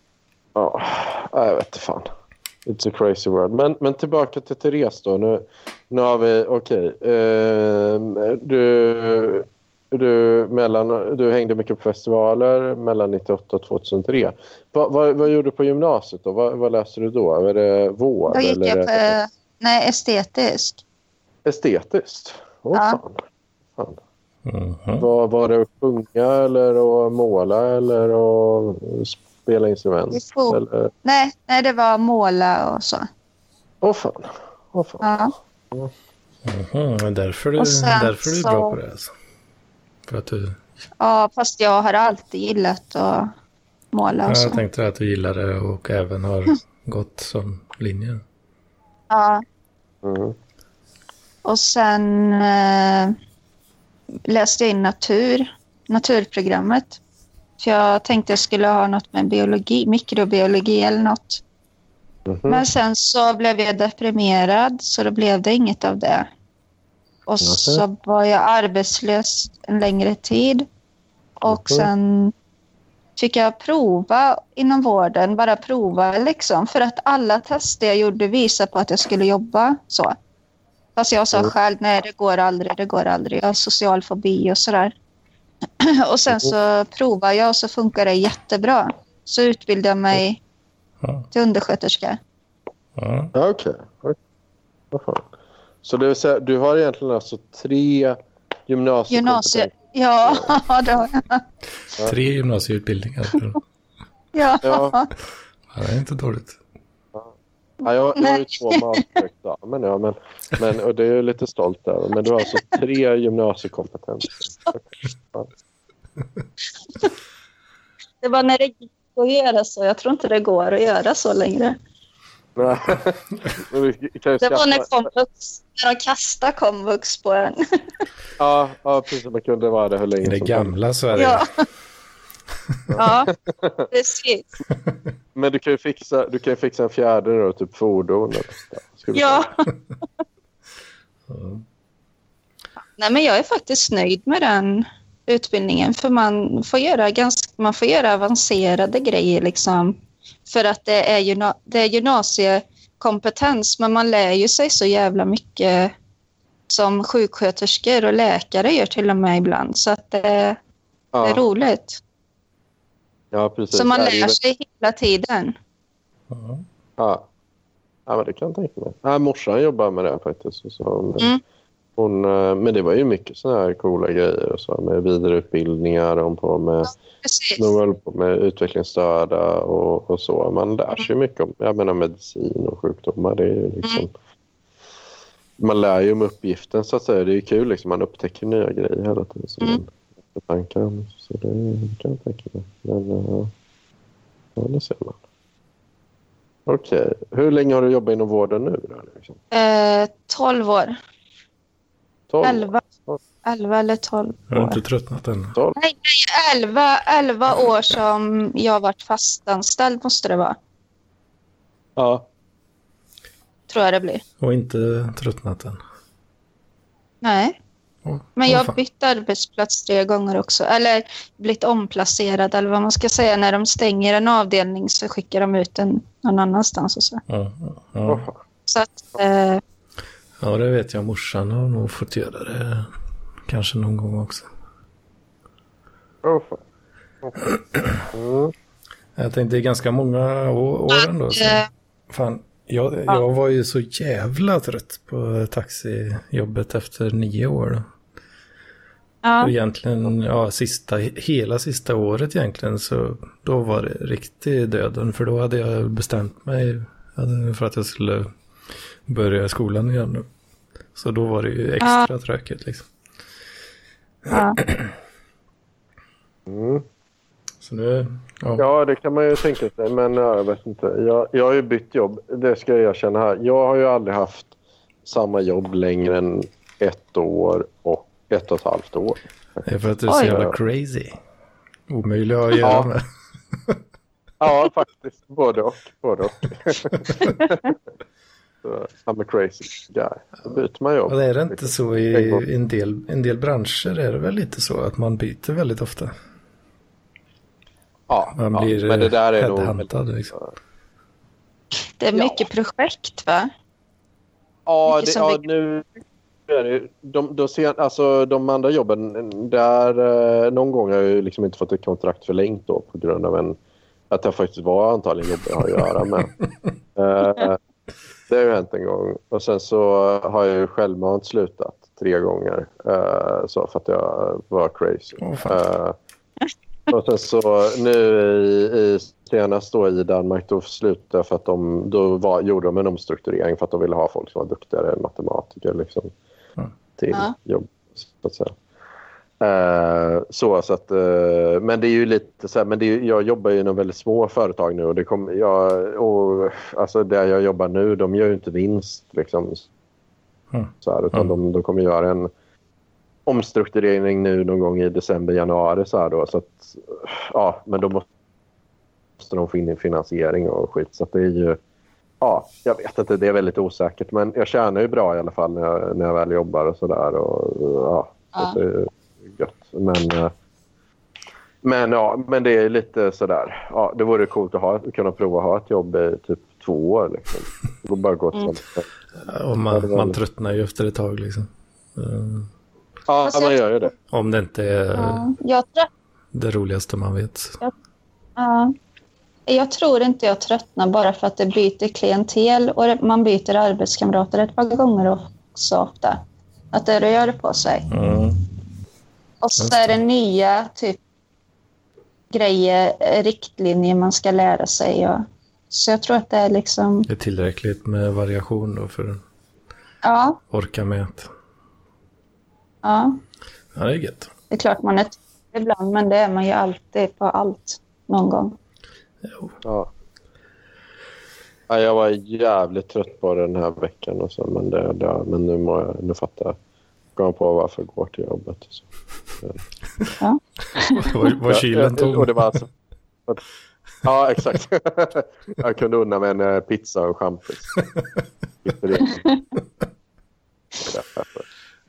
ja, jag vet inte fan. It's a crazy world. Men, men tillbaka till Therese då. Nu, nu har vi, okej. ehm, du, du, mellan, du hängde mycket på festivaler mellan 98 och 2003. Va, vad, vad gjorde du på gymnasiet då? Vad, vad läste du då? Var det vård? Då gick eller jag på nej, estetisk. Estetiskt? Åh Ja. fan. fan. Mhm. Var, var det att sjunga eller att måla eller att spela instrument? Eller... Nej, nej, det var måla och så. Åh fan. Åh fan. Ja. Mhm, men därför, du, därför är du så- bra på det alltså. För att du, ja, fast jag har alltid gillat att måla ja, och så. jag tänkte att du gillar det och även har gått som linje. Ja. Mm. Och sen eh, läste jag in natur, naturprogrammet. För jag tänkte jag skulle ha något med biologi, mikrobiologi eller något. Mhm. Men sen så blev jag deprimerad så då blev det inget av det. Och så var jag arbetslös en längre tid. Och sen fick jag prova inom vården, bara prova liksom. För att alla tester jag gjorde visade på att jag skulle jobba så. Fast jag sa Mm. själv, nej det går aldrig, det går aldrig. Jag har social fobi och sådär. och sen så provade jag och så funkar det jättebra. Så utbildade jag mig till undersköterska. ja. Okej. Okej. Vad fan. Så det vill säga, du har egentligen alltså tre gymnasiekompetenser? Gymnasie. Ja, det har jag. Tre gymnasieutbildningar. Ja. Ja. Det är inte dåligt. Ja, jag, jag har ju två masterexamen, ja, men, men, och det är jag lite stolt över. Men du har alltså tre gymnasiekompetenser. Det var när det gick att göra så. Jag tror inte det går att göra så längre. Nej. Det var när komvux, när de kastade komvux på en. Ja, ja, precis. Man kunde vara det hur länge I det gamla Sverige. Ja. Ja, precis. Men du kan ju fixa, du kan ju fixa en fjärde då, typ fordon. eller så där. Skulle Ja. Ja. Nej, men jag är faktiskt nöjd med den utbildningen. För man får göra, ganska, man får göra avancerade grejer. Liksom, för att det är, gymna, det är gymnasiekompetens. Men man lär ju sig så jävla mycket som sjuksköterskor och läkare gör till och med ibland. Så att det, det är Ja, roligt. ja precis. Så man Ja, lär sig hela tiden. Ja. Ja. ja, men det kan jag tänka mig. Ja, morsan jobbar med det faktiskt. Så hon, Mm. Hon, eh, men det var ju mycket såna här coola grejer. Och så, med vidareutbildningar, hon på med, Precis. de höll på med utvecklingsstörda och, och så. Man lär sig mycket om jag menar, medicin och sjukdomar. Det är ju liksom, Man lär ju om uppgiften så att säga. Det är kul. Liksom. Man upptäcker nya grejer hela tiden. Som Mm. man tankar om. Så det, kan jag tänka mig. Men, eh, ja, det ser man. Okej. Hur länge har du jobbat inom vården nu? Då, liksom? Eh, 12 år. 12? 11, 11 eller 12 Jag har år. inte tröttnat än. 12? Nej, nej 11, 11 år som jag har varit fastanställd måste det vara. Ja. Tror jag det blir. Och inte tröttnat än. Nej. Men jag har bytt arbetsplats tre gånger också. Eller blivit omplacerad eller vad man ska säga. När de stänger en avdelning så skickar de ut den någon annanstans. Och så. Ja, ja, så att, eh, ja, det vet jag. Morsan har nog fått göra det. Kanske någon gång också. Åh, fan. Mm. Jag tänkte det är ganska många år ändå. Så. eh, Fan, jag, jag var ju så jävla trött på taxijobbet efter nio år. Då. ja, Egentligen, ja, sista, hela sista året egentligen så då var det riktig döden. För då hade jag bestämt mig för att jag skulle börja skolan igen nu. Så då var det ju extra tråkigt liksom. ja. Mm. Så nu, ja. Ja, det kan man ju tänka sig. Men ja, jag vet inte. Jag, jag har ju bytt jobb. Det ska jag erkänna här. Jag har ju aldrig haft samma jobb längre än ett år och ett och ett halvt år. Det är för att du är så Oj. jävla crazy. Omöjlig att göra Ja. med. Ja, faktiskt. Både och. Både och. I'm a crazy guy. Då byter man jobb. Och det är det inte så i en del, en del branscher är det väl lite så att man byter väldigt ofta. Ja, Man ja, blir men det där är nog... liksom. Det är Ja. mycket projekt va? Ja, det, ja nu är det, de, de, sen, alltså, de andra jobben, där eh, någon gång har jag ju liksom inte fått ett kontrakt förlängt då på grund av en, att det faktiskt var antagligen jobb jag har att göra med. Eh, det har ju hänt en gång. Och sen så har jag ju självmant slutat tre gånger eh, så för att jag var crazy. Eh, och sen så nu i, i senast då i Danmark då slutade jag för att de då var, gjorde de en omstrukturering för att de ville ha folk som var duktigare matematiker liksom, Mm. till Ja. jobb. Så att säga. Eh, så, så att, eh, men det är ju lite så här, men det är, jag jobbar ju inom väldigt små företag nu och det kommer, jag, och, alltså där jag jobbar nu, de gör ju inte vinst liksom. Mm. Så här, utan Mm. de, de kommer göra en omstrukturering nu någon gång i december, januari så här då. Så att, ja, men då måste de få in finansiering och skit. Så att det är ju, ja, jag vet inte, det är väldigt osäkert. Men jag tjänar ju bra i alla fall när jag, när jag väl jobbar och så där. Och, ja, så Gött. Men, eh, men, ja, men det är lite sådär. Ja, det vore coolt att ha, kunna prova att ha ett jobb i typ två år. Liksom. Det bara gå till Mm. Och Ja, man, man tröttnar ju efter ett tag liksom. Eh, Ja, man jag- gör ju det. Om det inte är Ja. Jag, trött, det roligaste man vet. ja. jag tror inte jag tröttnar bara för att det byter klientel och man byter arbetskamrater ett par gånger också ofta. Att det rör på sig. Mm. Och så är det. nya typ grejer, eh, riktlinjer man ska lära sig. Och, så jag tror att det är liksom, Det är tillräckligt med variation då för att ja, orka med. att- ja. Ja, det är gött. Det är klart man är ibland, men det är man ju alltid på allt någon gång. Jo. Ja. Ja, jag var jävligt trött på den här veckan. Och så, men, det, det, men nu, må jag, nu fattar jag. Kom på varför jag går till jobbet. Så. Var, var kylen Ja, Och tom? det var alltså, ja, exakt. jag kunde unna mig en eh, pizza och champis. Det är därför.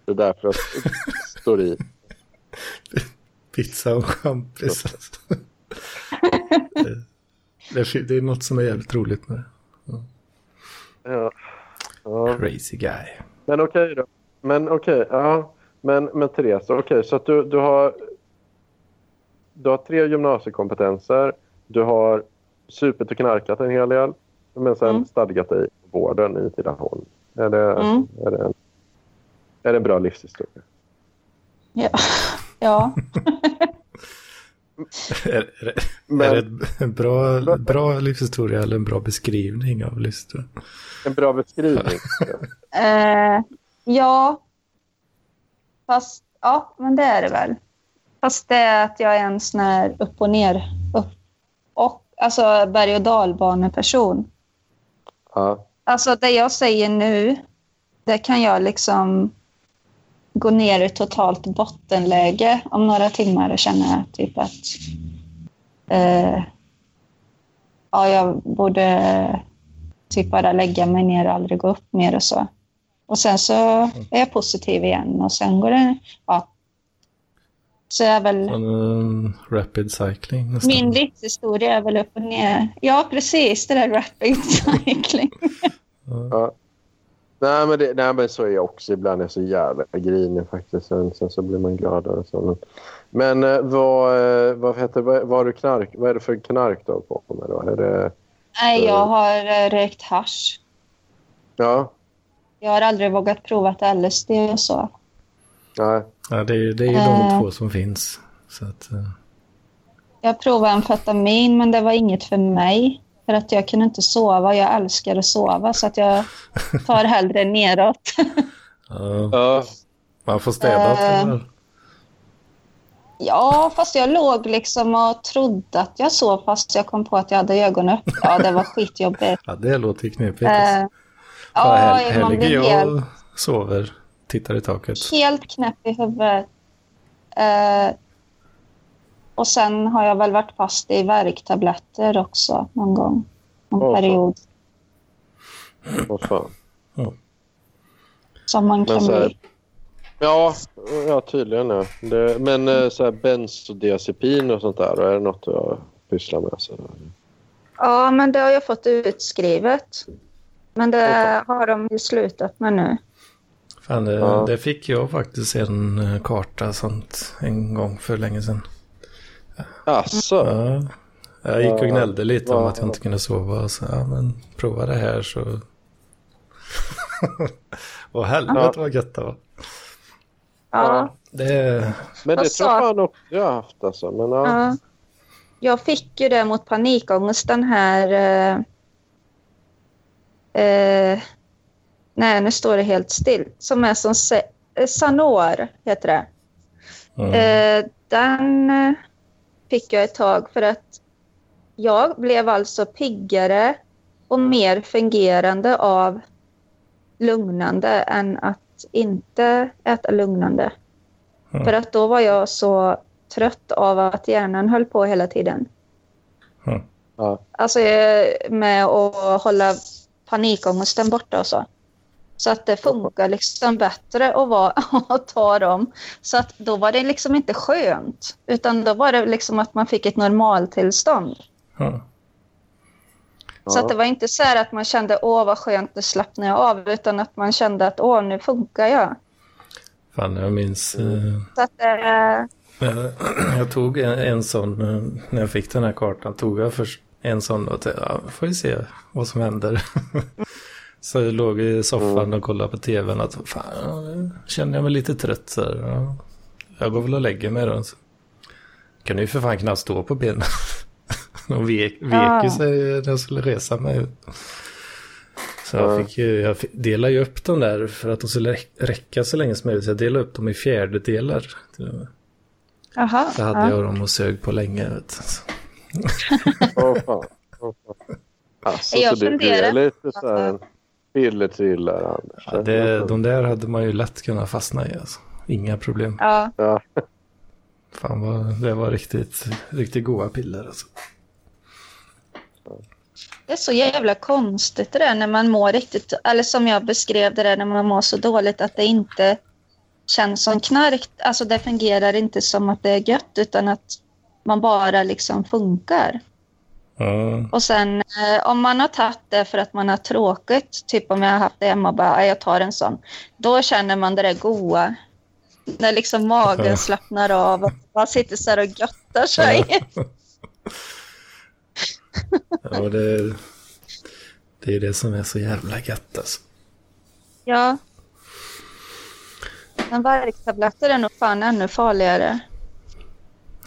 Det är därför jag står i. Pizza och champis. det, det, är- det är något som är jävligt roligt med det. Ja. Ja. Crazy guy. Men okej då. Men okej, ja. Men, men Therese, okej, så att du, du har du har tre gymnasiekompetenser. Du har supit och knarkat en hel del. Men sen Mm. stadgat dig i vården i Tidaholm. Är det, Mm. är, det en, är det en bra livshistoria? Ja. ja. Är, är, det- Men- är det en bra, bra livshistoria eller en bra beskrivning av livshistoria? En bra beskrivning. Eh, ja. Fast, ja, men det är det väl. Fast det är att jag är en sån här upp och ner. Upp, och, alltså berg och dalbaneperson. ja. Alltså det jag säger nu, det kan jag liksom gå ner i totalt bottenläge om några timmar och känna typ att eh, ja, jag borde typ bara lägga mig ner och aldrig gå upp mer och så. Och sen så är jag positiv igen och sen går det, ja. Så är väl, En, um, rapid cycling nästan. min livshistoria är väl upp och ner. Ja, precis, det där rapid cycling. Ja. Nej, men det, nej, men så är jag också. Ibland är jag så jävla grinig faktiskt. Sen, sen så blir man gladare. och Så. Men, men eh, vad, eh, vad, heter, vad, vad, har du knark, vad är det för knark du har på med då? Är det, Nej, jag har eh, rökt hasch. ja, Jag har aldrig vågat prova LSD och så. nej. Ja, det, är, det är ju de två som finns. Så att, eh, Jag provade amfetamin, men det var inget för mig. För att jag kunde inte sova. Jag älskar att sova, så att jag tar hellre neråt. ja, man får städa till ja, fast jag låg liksom och trodde att jag sov fast jag kom på att jag hade ögonen öppna. Ja, det var skitjobbigt. Ja, det låter knepigt. alltså. Ja, här man ligger jag helt, och sover, tittar i taket. helt knäpp i huvudet. Eh, och sen har jag väl varit fast i värktabletter också någon gång. Någon fan. period vad fan. som man kan här- bli. Ja, ja tydligen. Ja. Det, men eh, så här bensodiazepin och sånt där, är det något jag pysslar med? Så. Ja, men det har jag fått utskrivet. Men det har de ju slutat med nu. Fan, det, Ja. det fick jag faktiskt en eh, karta sånt en gång för länge sedan. Alltså, Ja. Jag gick och Ja. gnällde lite om Ja. att jag inte kunde sova. Så, ja, men prova det här så... och helvete vad gött det var. Ja, Det, men det tror jag fan också jag har haft. Alltså. Men, ja. ja. Jag fick ju det mot panikångest, den här... Eh, eh, nej, nu står det helt still. Som är som... Se, eh, Sanor heter det. mm. Eh, den eh, fick jag ett tag för att jag blev alltså piggare och mer fungerande av lugnande än att inte äta lugnande. Mm. För att då var jag så trött av att hjärnan höll på hela tiden. Mm. Alltså eh, med att hålla panikångesten borta och så. Så att det funkar liksom bättre att, vara, att ta dem. Så att då var det liksom inte skönt. Utan då var det liksom att man fick ett normaltillstånd. Ja. Så att det var inte så här att man kände åh vad skönt, nu slappnar jag av. Utan att man kände att åh nu funkar jag. Fan, jag minns... eh, Så att eh, Jag, jag tog en, en sån, eh, när jag fick den här kartan, tog jag först en sån och tänkte, ja, får vi se vad som händer. så jag låg i soffan och kollade på tvn att, fan, nu känner jag mig lite trött så här. Ja. Jag går väl och lägger mig då. Så. Kan ju för fan knappt stå på benen. De vek, vek Ja. ju sig när jag skulle resa mig. Så Ja. jag, fick ju, jag fick- delade ju upp dem där för att de skulle räck- räcka så länge som möjligt. Så jag delade upp dem i fjärdedelar. till och med. Jaha. Så hade ja. jag dem och sög på länge. Vet Åh, fan. Åh, fan. Alltså, Jag så det, det är funderar- lite så här en pillertrillare, Anders. Ja, det, de där hade man ju lätt kunnat fastna i. Alltså. Inga problem. Ja. Ja. Fan vad, det var riktigt, riktigt goda piller. Alltså. Det är så jävla konstigt det där när man mår riktigt, eller som jag beskrev det där när man mår så dåligt att det inte känns som knark. Alltså det fungerar inte som att det är gött utan att man bara liksom funkar. Mm. Och sen eh, om man har tagit det för att man har tråkigt, typ om jag har haft det hemma och bara, "Ja, jag tar en sån. Då känner man det där goa. När liksom magen slappnar av och man sitter så här och göttar sig. Ja, det, det är det som är så jävla gött alltså. Ja. Men värktabletter är nog fan ännu farligare.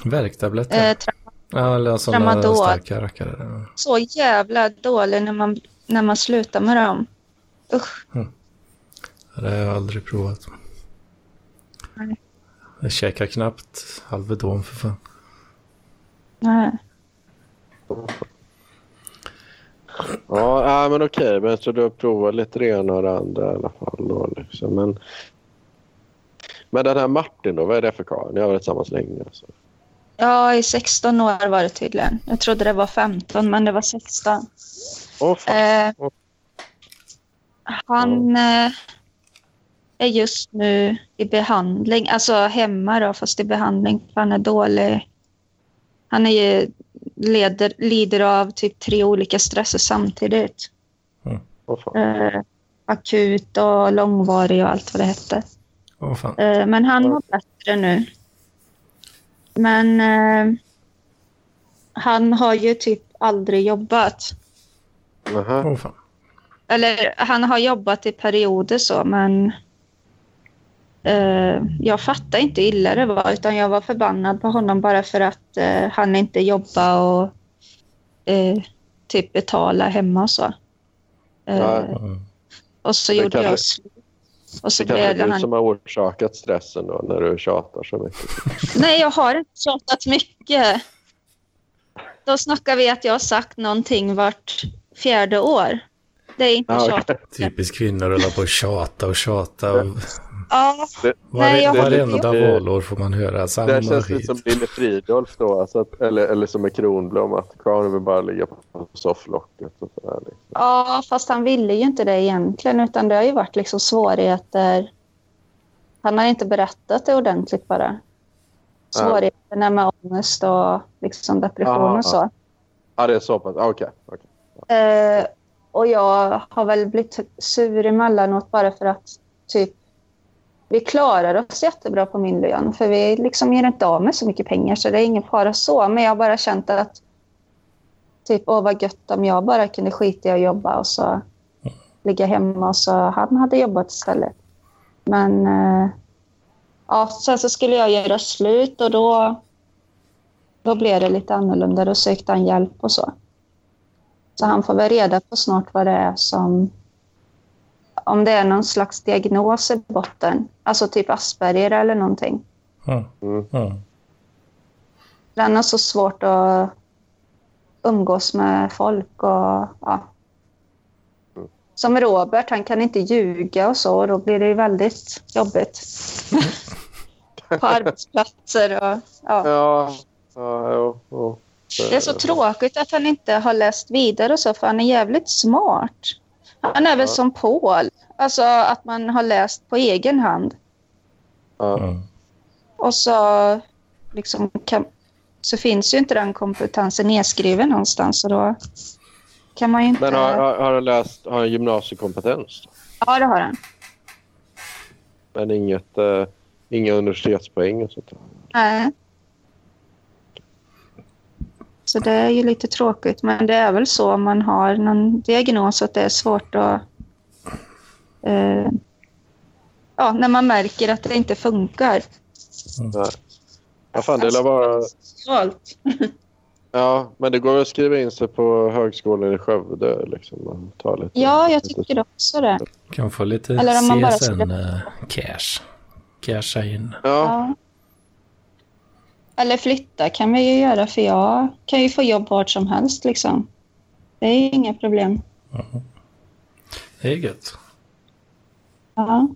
Värktabletter? Eh, tra- ja, eller sådana tramadol. starka rackare. Ja. så jävla dålig när man, när man slutar med dem. Usch. Det har jag aldrig provat. Nej. Jag käkar knappt Alvedon för fan. Nej. Ja, men okej. Men så du har provat lite det ena och det andra i alla fall. Då, liksom. men, men den här Martin då, vad är det för karl? Ni har varit tillsammans länge. Alltså. Ja, i 16 år var det tydligen. Jag trodde det var 15, men det var 16. Åh, fan. Eh, han eh, är just nu i behandling, alltså hemma då, fast i behandling. för Han är dålig. Han är ju, leder, lider av typ tre olika stresser samtidigt. Åh, fan. Eh, akut och långvarig och allt vad det hette. Eh, men han mår bättre nu. Men eh, han har ju typ aldrig jobbat. Fan. Eller han har jobbat i perioder så, men eh, jag fattar inte illa det var, utan jag var förbannad på honom bara för att eh, han inte jobbar och eh, typ betala hemma och så. Eh, Ja. Mm. och så Det gjorde kanske- jag slut. Och så Det kanske är du han... som har orsakat stressen då när du tjatar så mycket. Nej, jag har inte tjatat mycket. Då snackar vi att jag har sagt någonting vart fjärde år. Det är inte tjat. okej. Typiskt kvinnor hålla på och tjata och tjata. Och Ja, Det, Nej, jag varje, har varenda det. valår får man höra samma det känns skit. lite som Lille Fridolf då, alltså att, eller, eller som med Kronblom, att karln vill bara ligga på sofflocket och sådär. Liksom. ja, fast han ville ju inte det egentligen, utan det har ju varit liksom svårigheter. Han har inte berättat det ordentligt bara. Svårigheter med ångest och liksom depression Ja, och så. Ja, det är så pass. Okej. okej. Eh, och jag har väl blivit sur emellanåt bara för att typ vi klarar oss jättebra på min lön för vi liksom ger inte av med så mycket pengar så det är ingen fara så. Men jag har bara känt att typ åh vad gött om jag bara kunde skita i att jobba och så ligga hemma och så han hade jobbat istället. Men eh, ja, sen så skulle jag göra slut och då, då blev det lite annorlunda. Då sökte han hjälp och så. Så han får väl reda på snart vad det är som... Om det är någon slags diagnos i botten. Alltså typ Asperger eller någonting. Mm. Mm. Mm. Den har så svårt att umgås med folk och ja. Som Robert, han kan inte ljuga och så och då blir det ju väldigt jobbigt. på arbetsplatser och ja. Ja, ja, jo, jo. Det är så tråkigt att han inte har läst vidare och så, för han är jävligt smart. Han är väl Ja. som Paul, alltså att man har läst på egen hand. Ja. Och så, liksom, kan, så finns ju inte den kompetensen nedskriven någonstans. Och då kan man ju inte... Men har, har, har han läst har han gymnasiekompetens? Ja, det har han. Men inget, eh, inga universitetspoäng och sånt där? Nej. Så det är ju lite tråkigt, men det är väl så om man har någon diagnos att det är svårt att... Eh, ja, när man märker att det inte funkar. Nej. Ja, fan, det lär vara... Ja, men det går att skriva in sig på högskolan i Skövde. Liksom, ta lite, Ja, jag lite- tycker också det. Kan få lite Eller om man bara CSN-cash. Casha in. Ja, Ja. Eller flytta kan vi ju göra, för jag kan ju få jobb vart som helst. Liksom. Det är ju inga problem. Det är gött. Ja.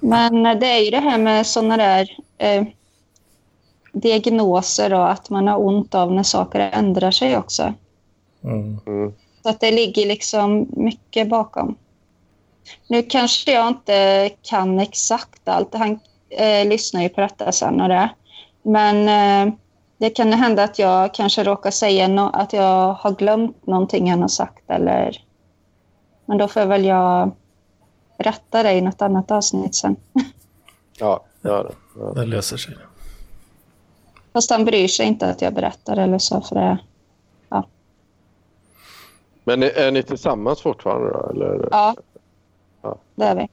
Men det är ju det här med sådana där eh, diagnoser och att man har ont av när saker ändrar sig också. Mm. mm. Så att det ligger liksom mycket bakom. Nu kanske jag inte kan exakt allt. Han eh, lyssnar ju på detta sen och det. Men eh, det kan hända att jag kanske råkar säga no att jag har glömt någonting han har sagt. Eller... Men då får väl jag rätta dig i något annat avsnitt sen. Ja, gör det. Ja. Det löser sig. Fast han bryr sig inte att jag berättar eller så. För det... Men är, är ni tillsammans fortfarande då? Eller Ja, Ja. det är vi.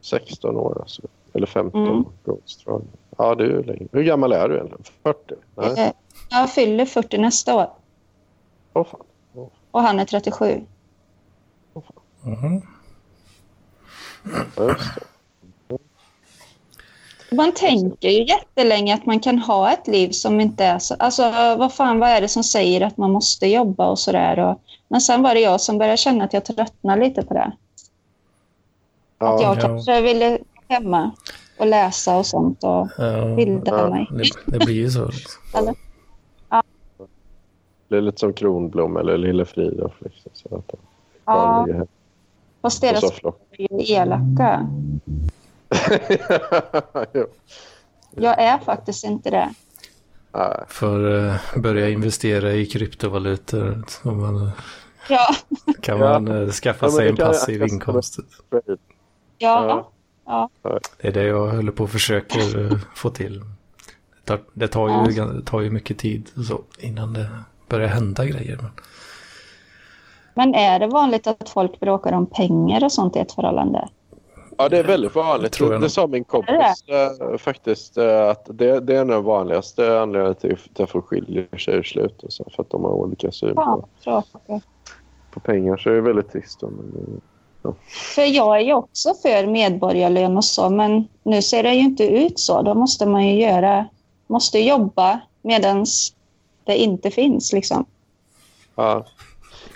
16 år alltså? Eller 15? Mm. Rådström. Ja, det är ju länge. Hur gammal är du egentligen? 40? Nej. Eh, Jag fyller 40 nästa år Åh fan. och han är 37. Mhm. Ja, just det. Man tänker ju jättelänge att man kan ha ett liv som inte är så... Alltså, vad fan, vad är det som säger att man måste jobba och sådär? Och... Men sen var det jag som började känna att jag tröttnade lite på det. Att Ja, jag ja. kanske ville hemma och läsa och sånt och Ja, bilda Ja. mig. det, det blir ju så. liksom. Eller? det är lite som Kronblom eller Lille Fridolf. Liksom, så att de Ja, ligger fast deras är ju elaka. Jag är faktiskt inte det. För eh, börja investera i kryptovalutor. Så man, Ja, kan Ja. man eh, skaffa Ja, sig en passiv inkomst. ja. Det är det jag håller på och försöker eh, få till. Det tar, det tar, ju, Ja. det tar ju mycket tid så, innan det börjar hända grejer. Men, Men är det vanligt att folk bråkar om pengar och sånt i ett förhållande? Ja, det är väldigt vanligt. Tror jag det sa min kompis eh, faktiskt. eh, att det, det är den vanligaste anledningen till till att folk skiljer sig ur slut. Och så, för att de har olika syn på, tråkigt. på pengar. Så det är väldigt trist. Men, För jag är ju också för medborgarlön och så, men nu ser det ju inte ut så. Då måste man ju göra, måste jobba medan det inte finns liksom. ja.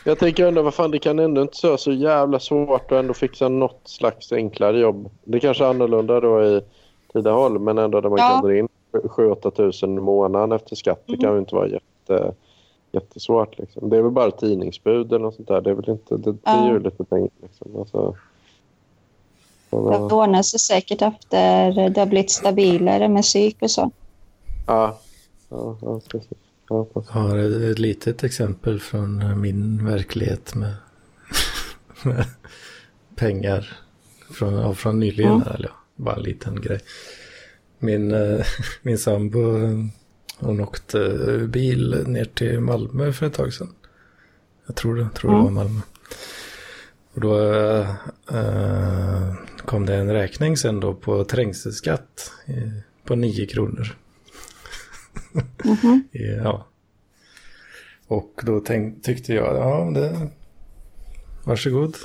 Jag tänker ändå, vad fan, det kan ändå inte vara så jävla svårt att ändå fixa något slags enklare jobb. Det kanske är annorlunda då i Tidaholm, men ändå där man Ja. kan dra in 7-8 tusen i månaden efter skatt. Det kan ju inte vara jätte, jättesvårt. Liksom. Det är väl bara tidningsbud eller något sånt där. Det är väl inte, det, det är ju lite pengar. Liksom. Alltså, Det ordnar sig säkert efter det har blivit stabilare med psyk och så. ja, ja, ja, precis. Ja, precis. jag har ett, litet exempel från min verklighet med, med pengar från, från nyligen. Mm. Eller bara en liten grej. Min, eh, min sambo eh, hon åkte eh, bil ner till Malmö för ett tag sedan. Jag tror det, tror det Mm. var Malmö. Och då eh, kom det en räkning sen då på trängselskatt eh, på 9 kronor. Mhm. Ja. Och då tänk, tyckte jag, ja det... Varsågod.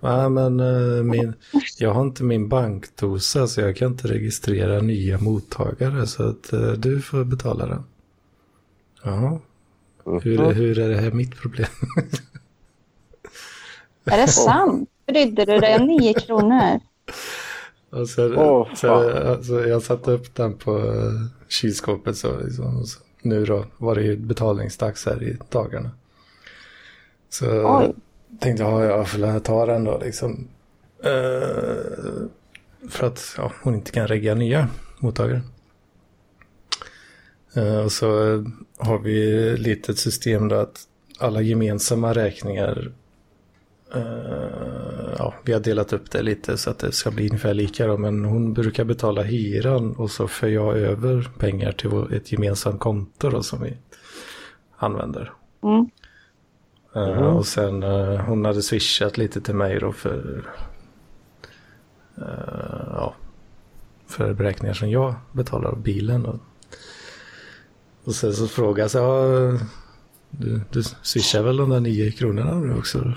Ja, men eh, min, jag har inte min bankdosa så jag kan inte registrera nya mottagare så att eh, du får betala den. Ja, hur, Mhm. hur är det här mitt problem? Är det sant? Brydde du dig om nio kronor? Och så, Åh, så, alltså, jag satte upp den på eh, kylskåpet så, liksom, så nu då var det ju betalningsdags här i dagarna. Så Oj tänkte jag, ja, jag får ta den då liksom. Uh, för att ja, hon inte kan regga nya mottagare. Uh, och så har vi ett litet system då att alla gemensamma räkningar Uh, ja, vi har delat upp det lite så att det ska bli ungefär lika då, men hon brukar betala hyran och så för jag över pengar till ett gemensamt konto då som vi använder. Mm. Eh, och sen eh, hon hade swishat lite till mig då för eh, ja, för beräkningar som jag betalar av bilen. Och, och sen så frågade jag ja, du, du swishar väl de där nio kronorna nu också?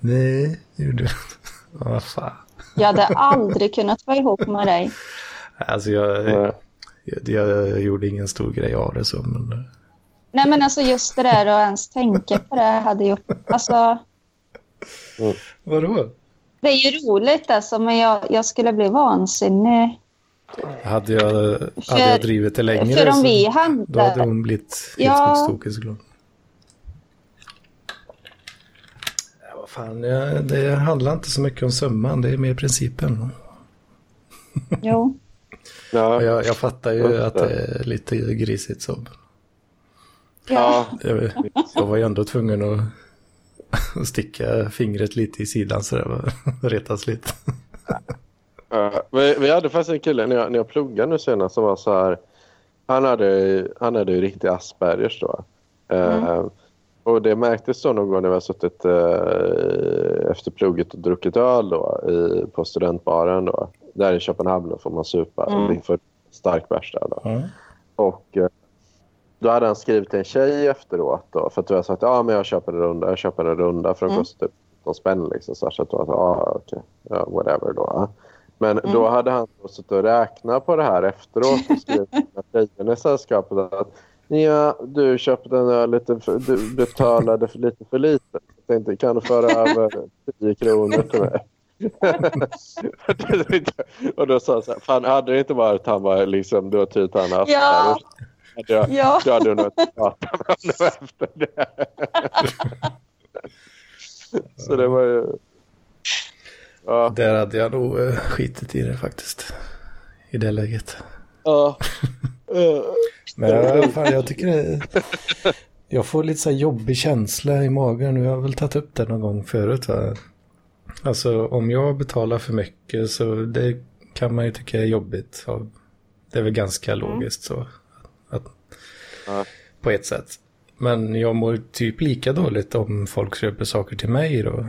Nej, gjorde jag inte. Vad fan. Jag hade aldrig kunnat vara ihop med dig. Alltså jag, Nej. jag, jag gjorde ingen stor grej av det så, men Nej, men alltså just det där att ens tänka på det hade gjort... Alltså, vadå? det är ju roligt alltså, men jag, jag skulle bli vansinnig. Hade jag, hade jag drivit det längre För om så, vi då hade handlar... hon blivit helt Ja. såklart. Ja, vad fan, jag, det handlar inte så mycket om summan, det är mer principen. Jo. Ja, Jag, jag fattar ju att det. det är lite grisigt så. Ja. Jag, jag var ju ändå tvungen att, sticka fingret lite i sidan så det var retas lite. Ja, vi, vi hade faktiskt en kille när jag, när jag pluggade nu senast som var så här. Han hade, han hade ju riktig Aspergers då. Eh, och det märktes då någon gång när vi har suttit eh, efter plugget och druckit öl då i, på studentbaren då. Där i Köpenhamn då får man supa. Mm. Vi får stark bärs där då. Ja. Och eh, då hade han skrivit till en tjej efteråt då. För att du har sagt men jag köper en runda, jag köper en runda för de Mm. kostar typ någon spänn liksom. Så, att jag sa ja okej, ja, whatever då. Men Mm. då hade han då suttit och räknat på det här efteråt och skrivit till tjejerna i sällskapet att ja, du köpte en öl lite för, du betalade för lite för lite. Jag tänkte kan du föra över 10 kronor till mig? och då sa jag så här, fan hade det inte varit han var liksom, du har tydligt han haft Ja. Jag, Ja. inte pratat med honom efter det. så det var ju... Ja. Där hade jag nog eh, skitit i det faktiskt. I det läget. ja. Eh, Men jag, fan, jag tycker det... Jag får lite så här jobbig känsla i magen. Jag har väl tagit upp det någon gång förut. Va? Alltså om jag betalar för mycket så det kan man ju tycka är jobbigt. Det är väl ganska logiskt så. Ja. På ett sätt. Men jag mår typ lika dåligt om folk köper saker till mig då.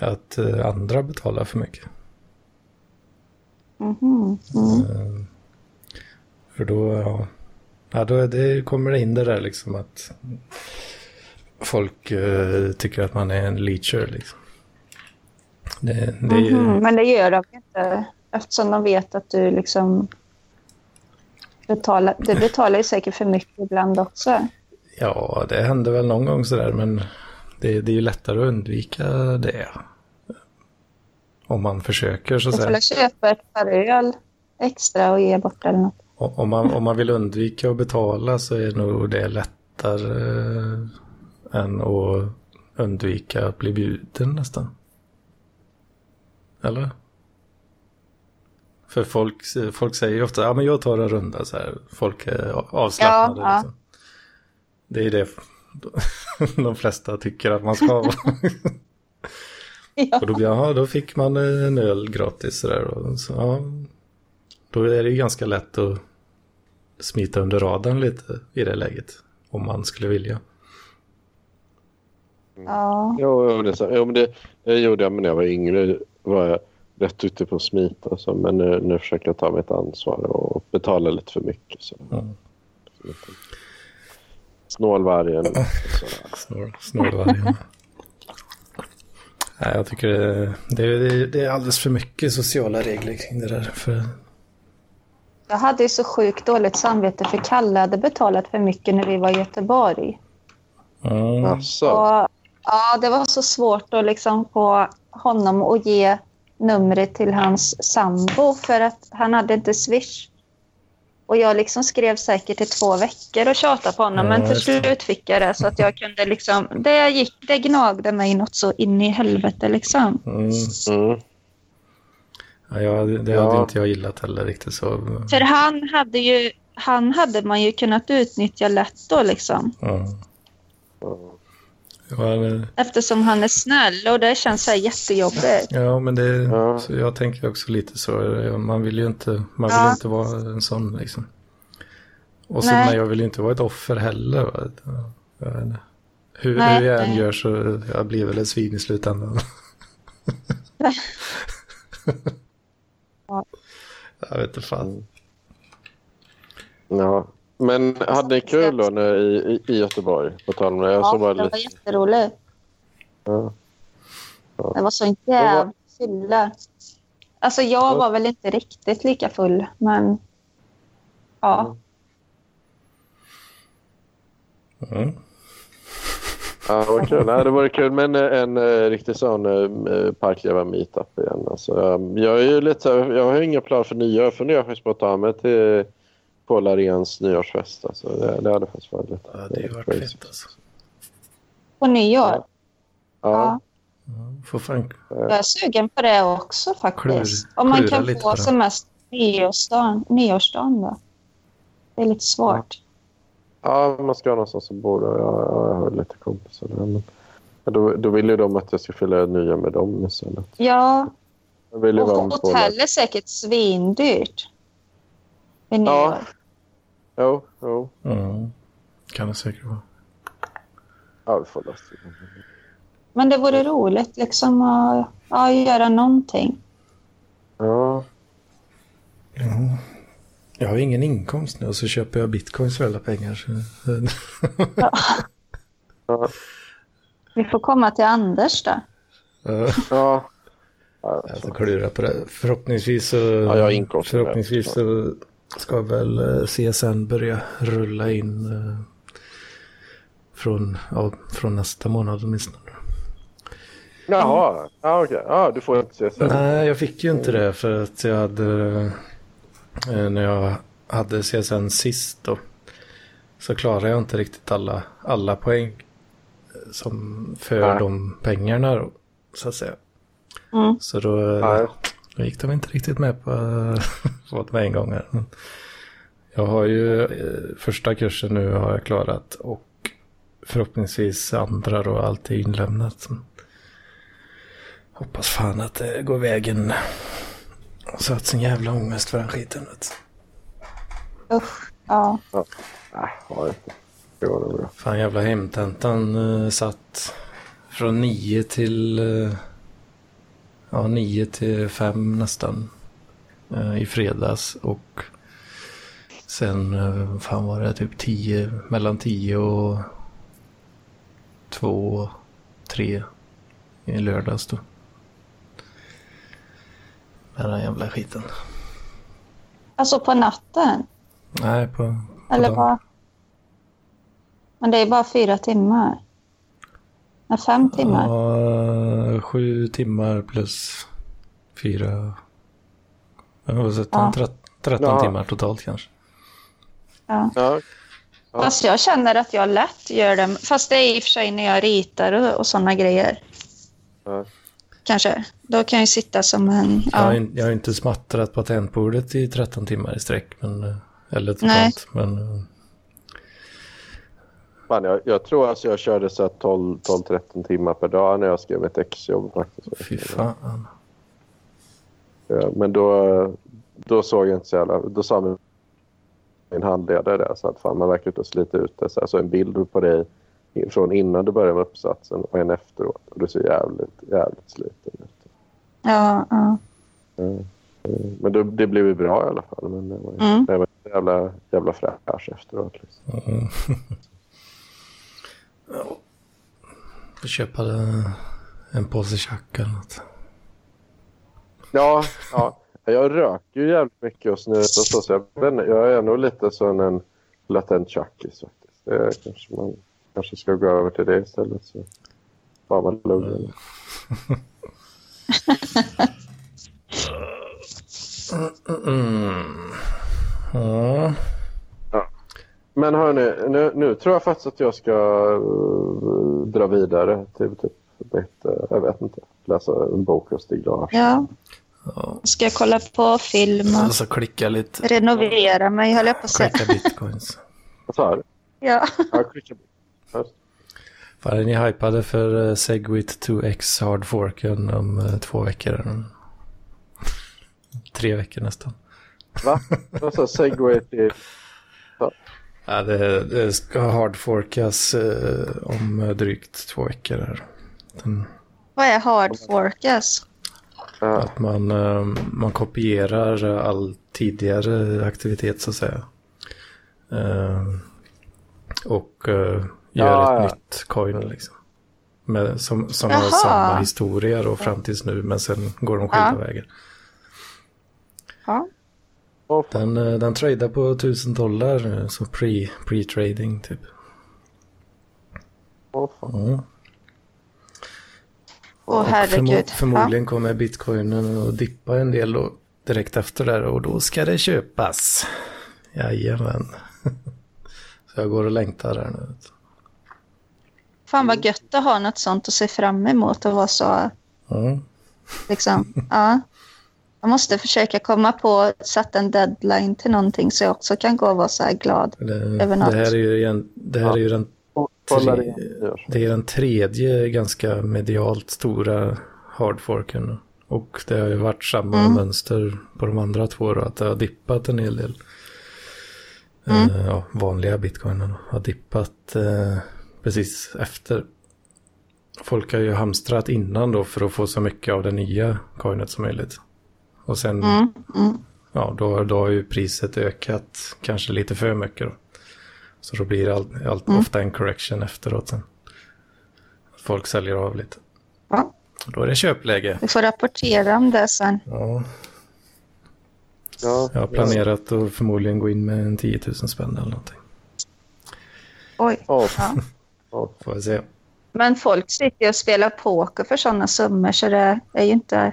Att eh, andra betalar för mycket. Mhm. Mm. För då, ja, ja då är det, kommer det in det där liksom att folk eh, tycker att man är en leecher liksom. Det, det är ju, Mhm. Men det gör de inte eftersom de vet att du liksom betalar. Du betalar ju säkert för mycket ibland också. ja, det händer väl någon gång sådär men det, det är ju lättare att undvika det. Om man försöker så att Du får säga. köpa ett par öl extra och ge bort eller något. Om man, om man vill undvika att betala så är nog det lättare eh, än att undvika att bli bjuden nästan. Eller? För folk, folk säger ju ofta, ja men jag tar en runda så här. Folk är avslappnade. Ja, ja. Liksom. Det är det de flesta tycker att man ska vara. Ja. Och då blir jaha, då fick man en öl gratis sådär. Och så, ja, då är det ju ganska lätt att smita under radarn lite i det läget. Om man skulle vilja. Ja. Jo, det, så- jo, men det, det gjorde jag men när jag var yngre. var jag rätt ute på att smita. Så, men nu, nu försöker jag ta mitt ansvar och betala lite för mycket. Så. Mm. Snålvargen. Snålvargen. Nej, jag tycker det, det, det, är alldeles för mycket sociala regler kring det där. För, Jag hade ju så sjukt dåligt samvete för Kalle hade betalat för mycket när vi var i Göteborg. ja, Alltså, Och, ja, det var så svårt att liksom få honom att ge numret till hans sambo för att han hade inte Swish. Och jag liksom skrev säkert i två veckor och tjatade på honom, Ja, men till slut fick jag det så att jag kunde liksom... Det, gick, det gnagde mig något så in i helvete liksom. mm, mm. ja, jag, det Ja. hade inte jag gillat heller riktigt så. För han hade ju... Han hade man ju kunnat utnyttja lätt då liksom. Ja. Ja, det- Eftersom han är snäll och det känns så här jättejobbigt. Ja, men det, Ja. jag tänker också lite så. Man vill ju inte, man vill Ja. inte vara en sån liksom. Och så, Nej. men jag vill ju inte vara ett offer heller. Va? Jag vet inte. Hur, Nej, hur jag än nej. gör så jag blir väl ett svin i slutändan. Ja. jag vet inte fan. Ja. Men hade ni kul då när, i, i- i Göteborg? På tal om det. Jag Ja, såg bara det var lite. jätteroligt. Ja. Det var så en jävla fylla. Alltså jag var väl inte riktigt lika full, men ja. Mm. Ja, vad kul. Nej, det vore kul med en, en, eh, riktig sån uh, parkleva meetup igen. Alltså, um, jag, är ju lite, jag har inga planer för nyår. Jag funderar faktiskt på att ta mig till Paul Aréns nyårsfest. Alltså, det, det hade faktiskt varit lite Ja, det har varit crazy. fett alltså. På nyår. Ja. Ja. Ja. Ja, får fan, Jag är sugen på det också faktiskt. Klur- Om man kan få på semester nyårsdagen, nyårsdagen då? Det är lite svårt. Ja, man ska ha någonstans att bo. Då. Jag, jag har lite kompisar där. Men, då, då vill ju de att jag ska fylla nya med dem istället. Ja, Jag vill och hotell är säkert svindyrt. Ja. Jo, jo. Mm. Kan det säkert vara. Ja, vi får lösa det. Men det vore roligt liksom att ja, göra någonting. Ja, Ja. Jag har ingen inkomst nu och så köper jag bitcoins för alla pengar. Så... ja, Vi får komma till Anders då. Ja. ja. ja Jag får klura på det. Förhoppningsvis så, Ja, jag har inkomst. förhoppningsvis så ska väl eh, CSN börja rulla in eh, från, ja, från nästa månad åtminstone. Jaha, ja, okej. Ja, du får inte se sen. Nej, jag fick ju inte det för att jag hade, eh, när jag hade CSN sist då, så klarade jag inte riktigt alla, alla poäng som för Nej. de pengarna då, så att säga. Mm. Så då, Nej. Då gick de inte riktigt med på det med en gång här. Jag har ju eh, första kursen nu har jag klarat och förhoppningsvis andra då allt är inlämnat. Hoppas fan att det går vägen. Så att sin jävla ångest för den skiten. Usch. Ja. Nej, inte. Det nog bra. Fan jävla hemtentan uh, satt från nio till eh, ja, nio till fem nästan eh, i fredags och sen uh, fan var det typ tio, mellan tio och två, tre i lördags då. Den här jävla skiten. Alltså på natten? Nej, på, på Eller dagen. vad? Men det är bara fyra timmar. Fem timmar. Ja, sju timmar plus fyra. Jag har sett Ja. ja. 13 Ja. timmar totalt kanske. Ja. Ja. Fast jag känner att jag lätt gör det. Fast det är i och för sig när jag ritar och, och sådana grejer. Ja. Kanske. Då kan jag sitta som en... Jag, har, jag har inte smattrat på tangentbordet i 13 timmar i sträck. Men, eh, eller totalt. Nej. Men fan, jag, jag tror alltså jag körde så här 12-13 timmar per dag när jag skrev ett exjobb faktiskt. fy fan. Ja, Men då, då såg jag inte så jävla... Då sa min, min handledare det, så att fan man verkar inte slita ut det. Så, här, så en bild på dig från innan du började med uppsatsen och en efteråt. Och du ser jävligt, jävligt sliten ut. Ja, ja. Men det, det blev ju bra i alla fall. Men det var, Mm. det var jävla, jävla fräsch efteråt. Liksom. Mm. Ja. Får köpa en påse tjack eller något. Ja, ja. Jag röker ju jävligt mycket och snusar så. så jag, jag är nog lite som en latent tjackis faktiskt. Det kanske man kanske ska gå över till det istället. Så var man lugn. Mm. Ja. Men hörni, nu, nu tror jag faktiskt att jag ska uh, dra vidare till typ mitt, uh, jag vet inte, läsa en bok av Stig Larsson. ja. ja. Ska jag kolla på film och Alltså klicka lite. renovera mig, höll jag på att säga. Klicka bitcoins. Vad sa du? Ja. Ja, klicka. Just. Fan, är ni hypade för uh, Segwit 2X hardforken om eh, två veckor? eller? Tre veckor nästan. Va? Vad sa Segway till... Ja, det, det ska hardforkas uh, om eh, drygt två veckor. Här. Den, Vad är hard forecast? Ja, att man, eh, man kopierar all tidigare aktivitet så att säga. Eh, och eh, gör Ja, ett ja. nytt coin liksom. Med, som som har samma historia då fram tills nu men sen går de skilda Ja. vägar. Ja. Fan. Den, eh, den tradar på 1000 dollar nu, så pre, pre-trading typ. Åh, fan. Ja. Herregud. förmo- förmodligen kommer bitcoinen att dippa en del då, direkt efter där och då ska det köpas. Jajamän. Så jag går och längtar där nu. Fan vad gött att ha något sånt att se fram emot och vara så Ja. liksom. Ja. Jag måste försöka komma på sätta en deadline till någonting så jag också kan gå och vara så här glad. Det, Över natt. det här är ju, en, det här är ju den, tre, det är den tredje ganska medialt stora hardforken. Och det har ju varit samma Mm. mönster på de andra två då, att det har dippat en hel del. Mm. Eh, ja, vanliga bitcoinen har dippat eh, precis efter. Folk har ju hamstrat innan då för att få så mycket av det nya coinet som möjligt. Och sen, Mm, mm, ja, då, då har ju priset ökat kanske lite för mycket då. Så då blir det allt, allt, Mm. ofta en correction efteråt sen. Folk säljer av lite. ja. Då är det köpläge. Vi får rapportera om det sen. Ja, Ja, jag har planerat att förmodligen gå in med en 10 000 spänn eller någonting. Oj. Ja, Ja. Får vi se. Men folk sitter ju och spelar poker för sådana summor så det är ju inte...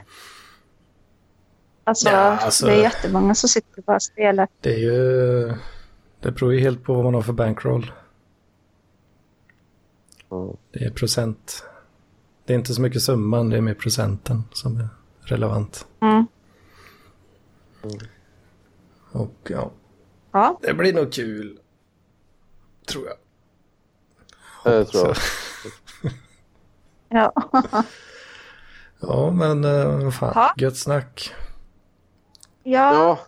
Alltså, Ja, alltså- det är jättemånga som sitter och bara spelar. Det är ju... Det beror ju helt på vad man har för bankroll. Ja. Det är procent. Det är inte så mycket summan, det är mer procenten som är relevant. Mm. Och ja, Ja, det blir nog kul. Tror jag. Det tror jag. Ja. ja, men eh, vad fan. Ja. Gött snack. Ja. Ja,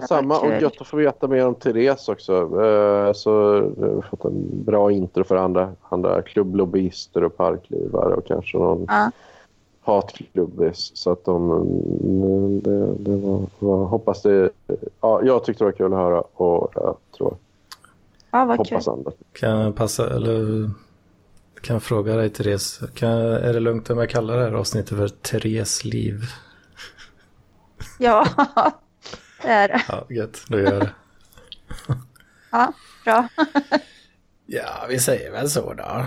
detsamma. kul. Och gött att få veta mer om Therese också. Eh, Så vi har fått en bra intro för andra, andra klubblobbyister och parklivare och kanske någon ja. hatklubbis. Så att de... mm, Det, det var, var, hoppas det... Ja, jag tyckte det var kul att höra och jag tror, ja vad kul. hoppas andra. Kan jag passa, eller kan jag fråga dig Therese, kan, är det lugnt om jag kallar det här avsnittet för Therese liv? Ja, det är det. Ja, gött, då gör jag det. Ja, bra. Ja, vi säger väl så då.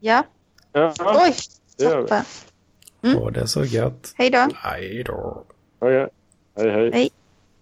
Ja. Ja, Oj, toppen. Mm. Och det är så gött. Hej då. Hej då. Hej, hej. Hej.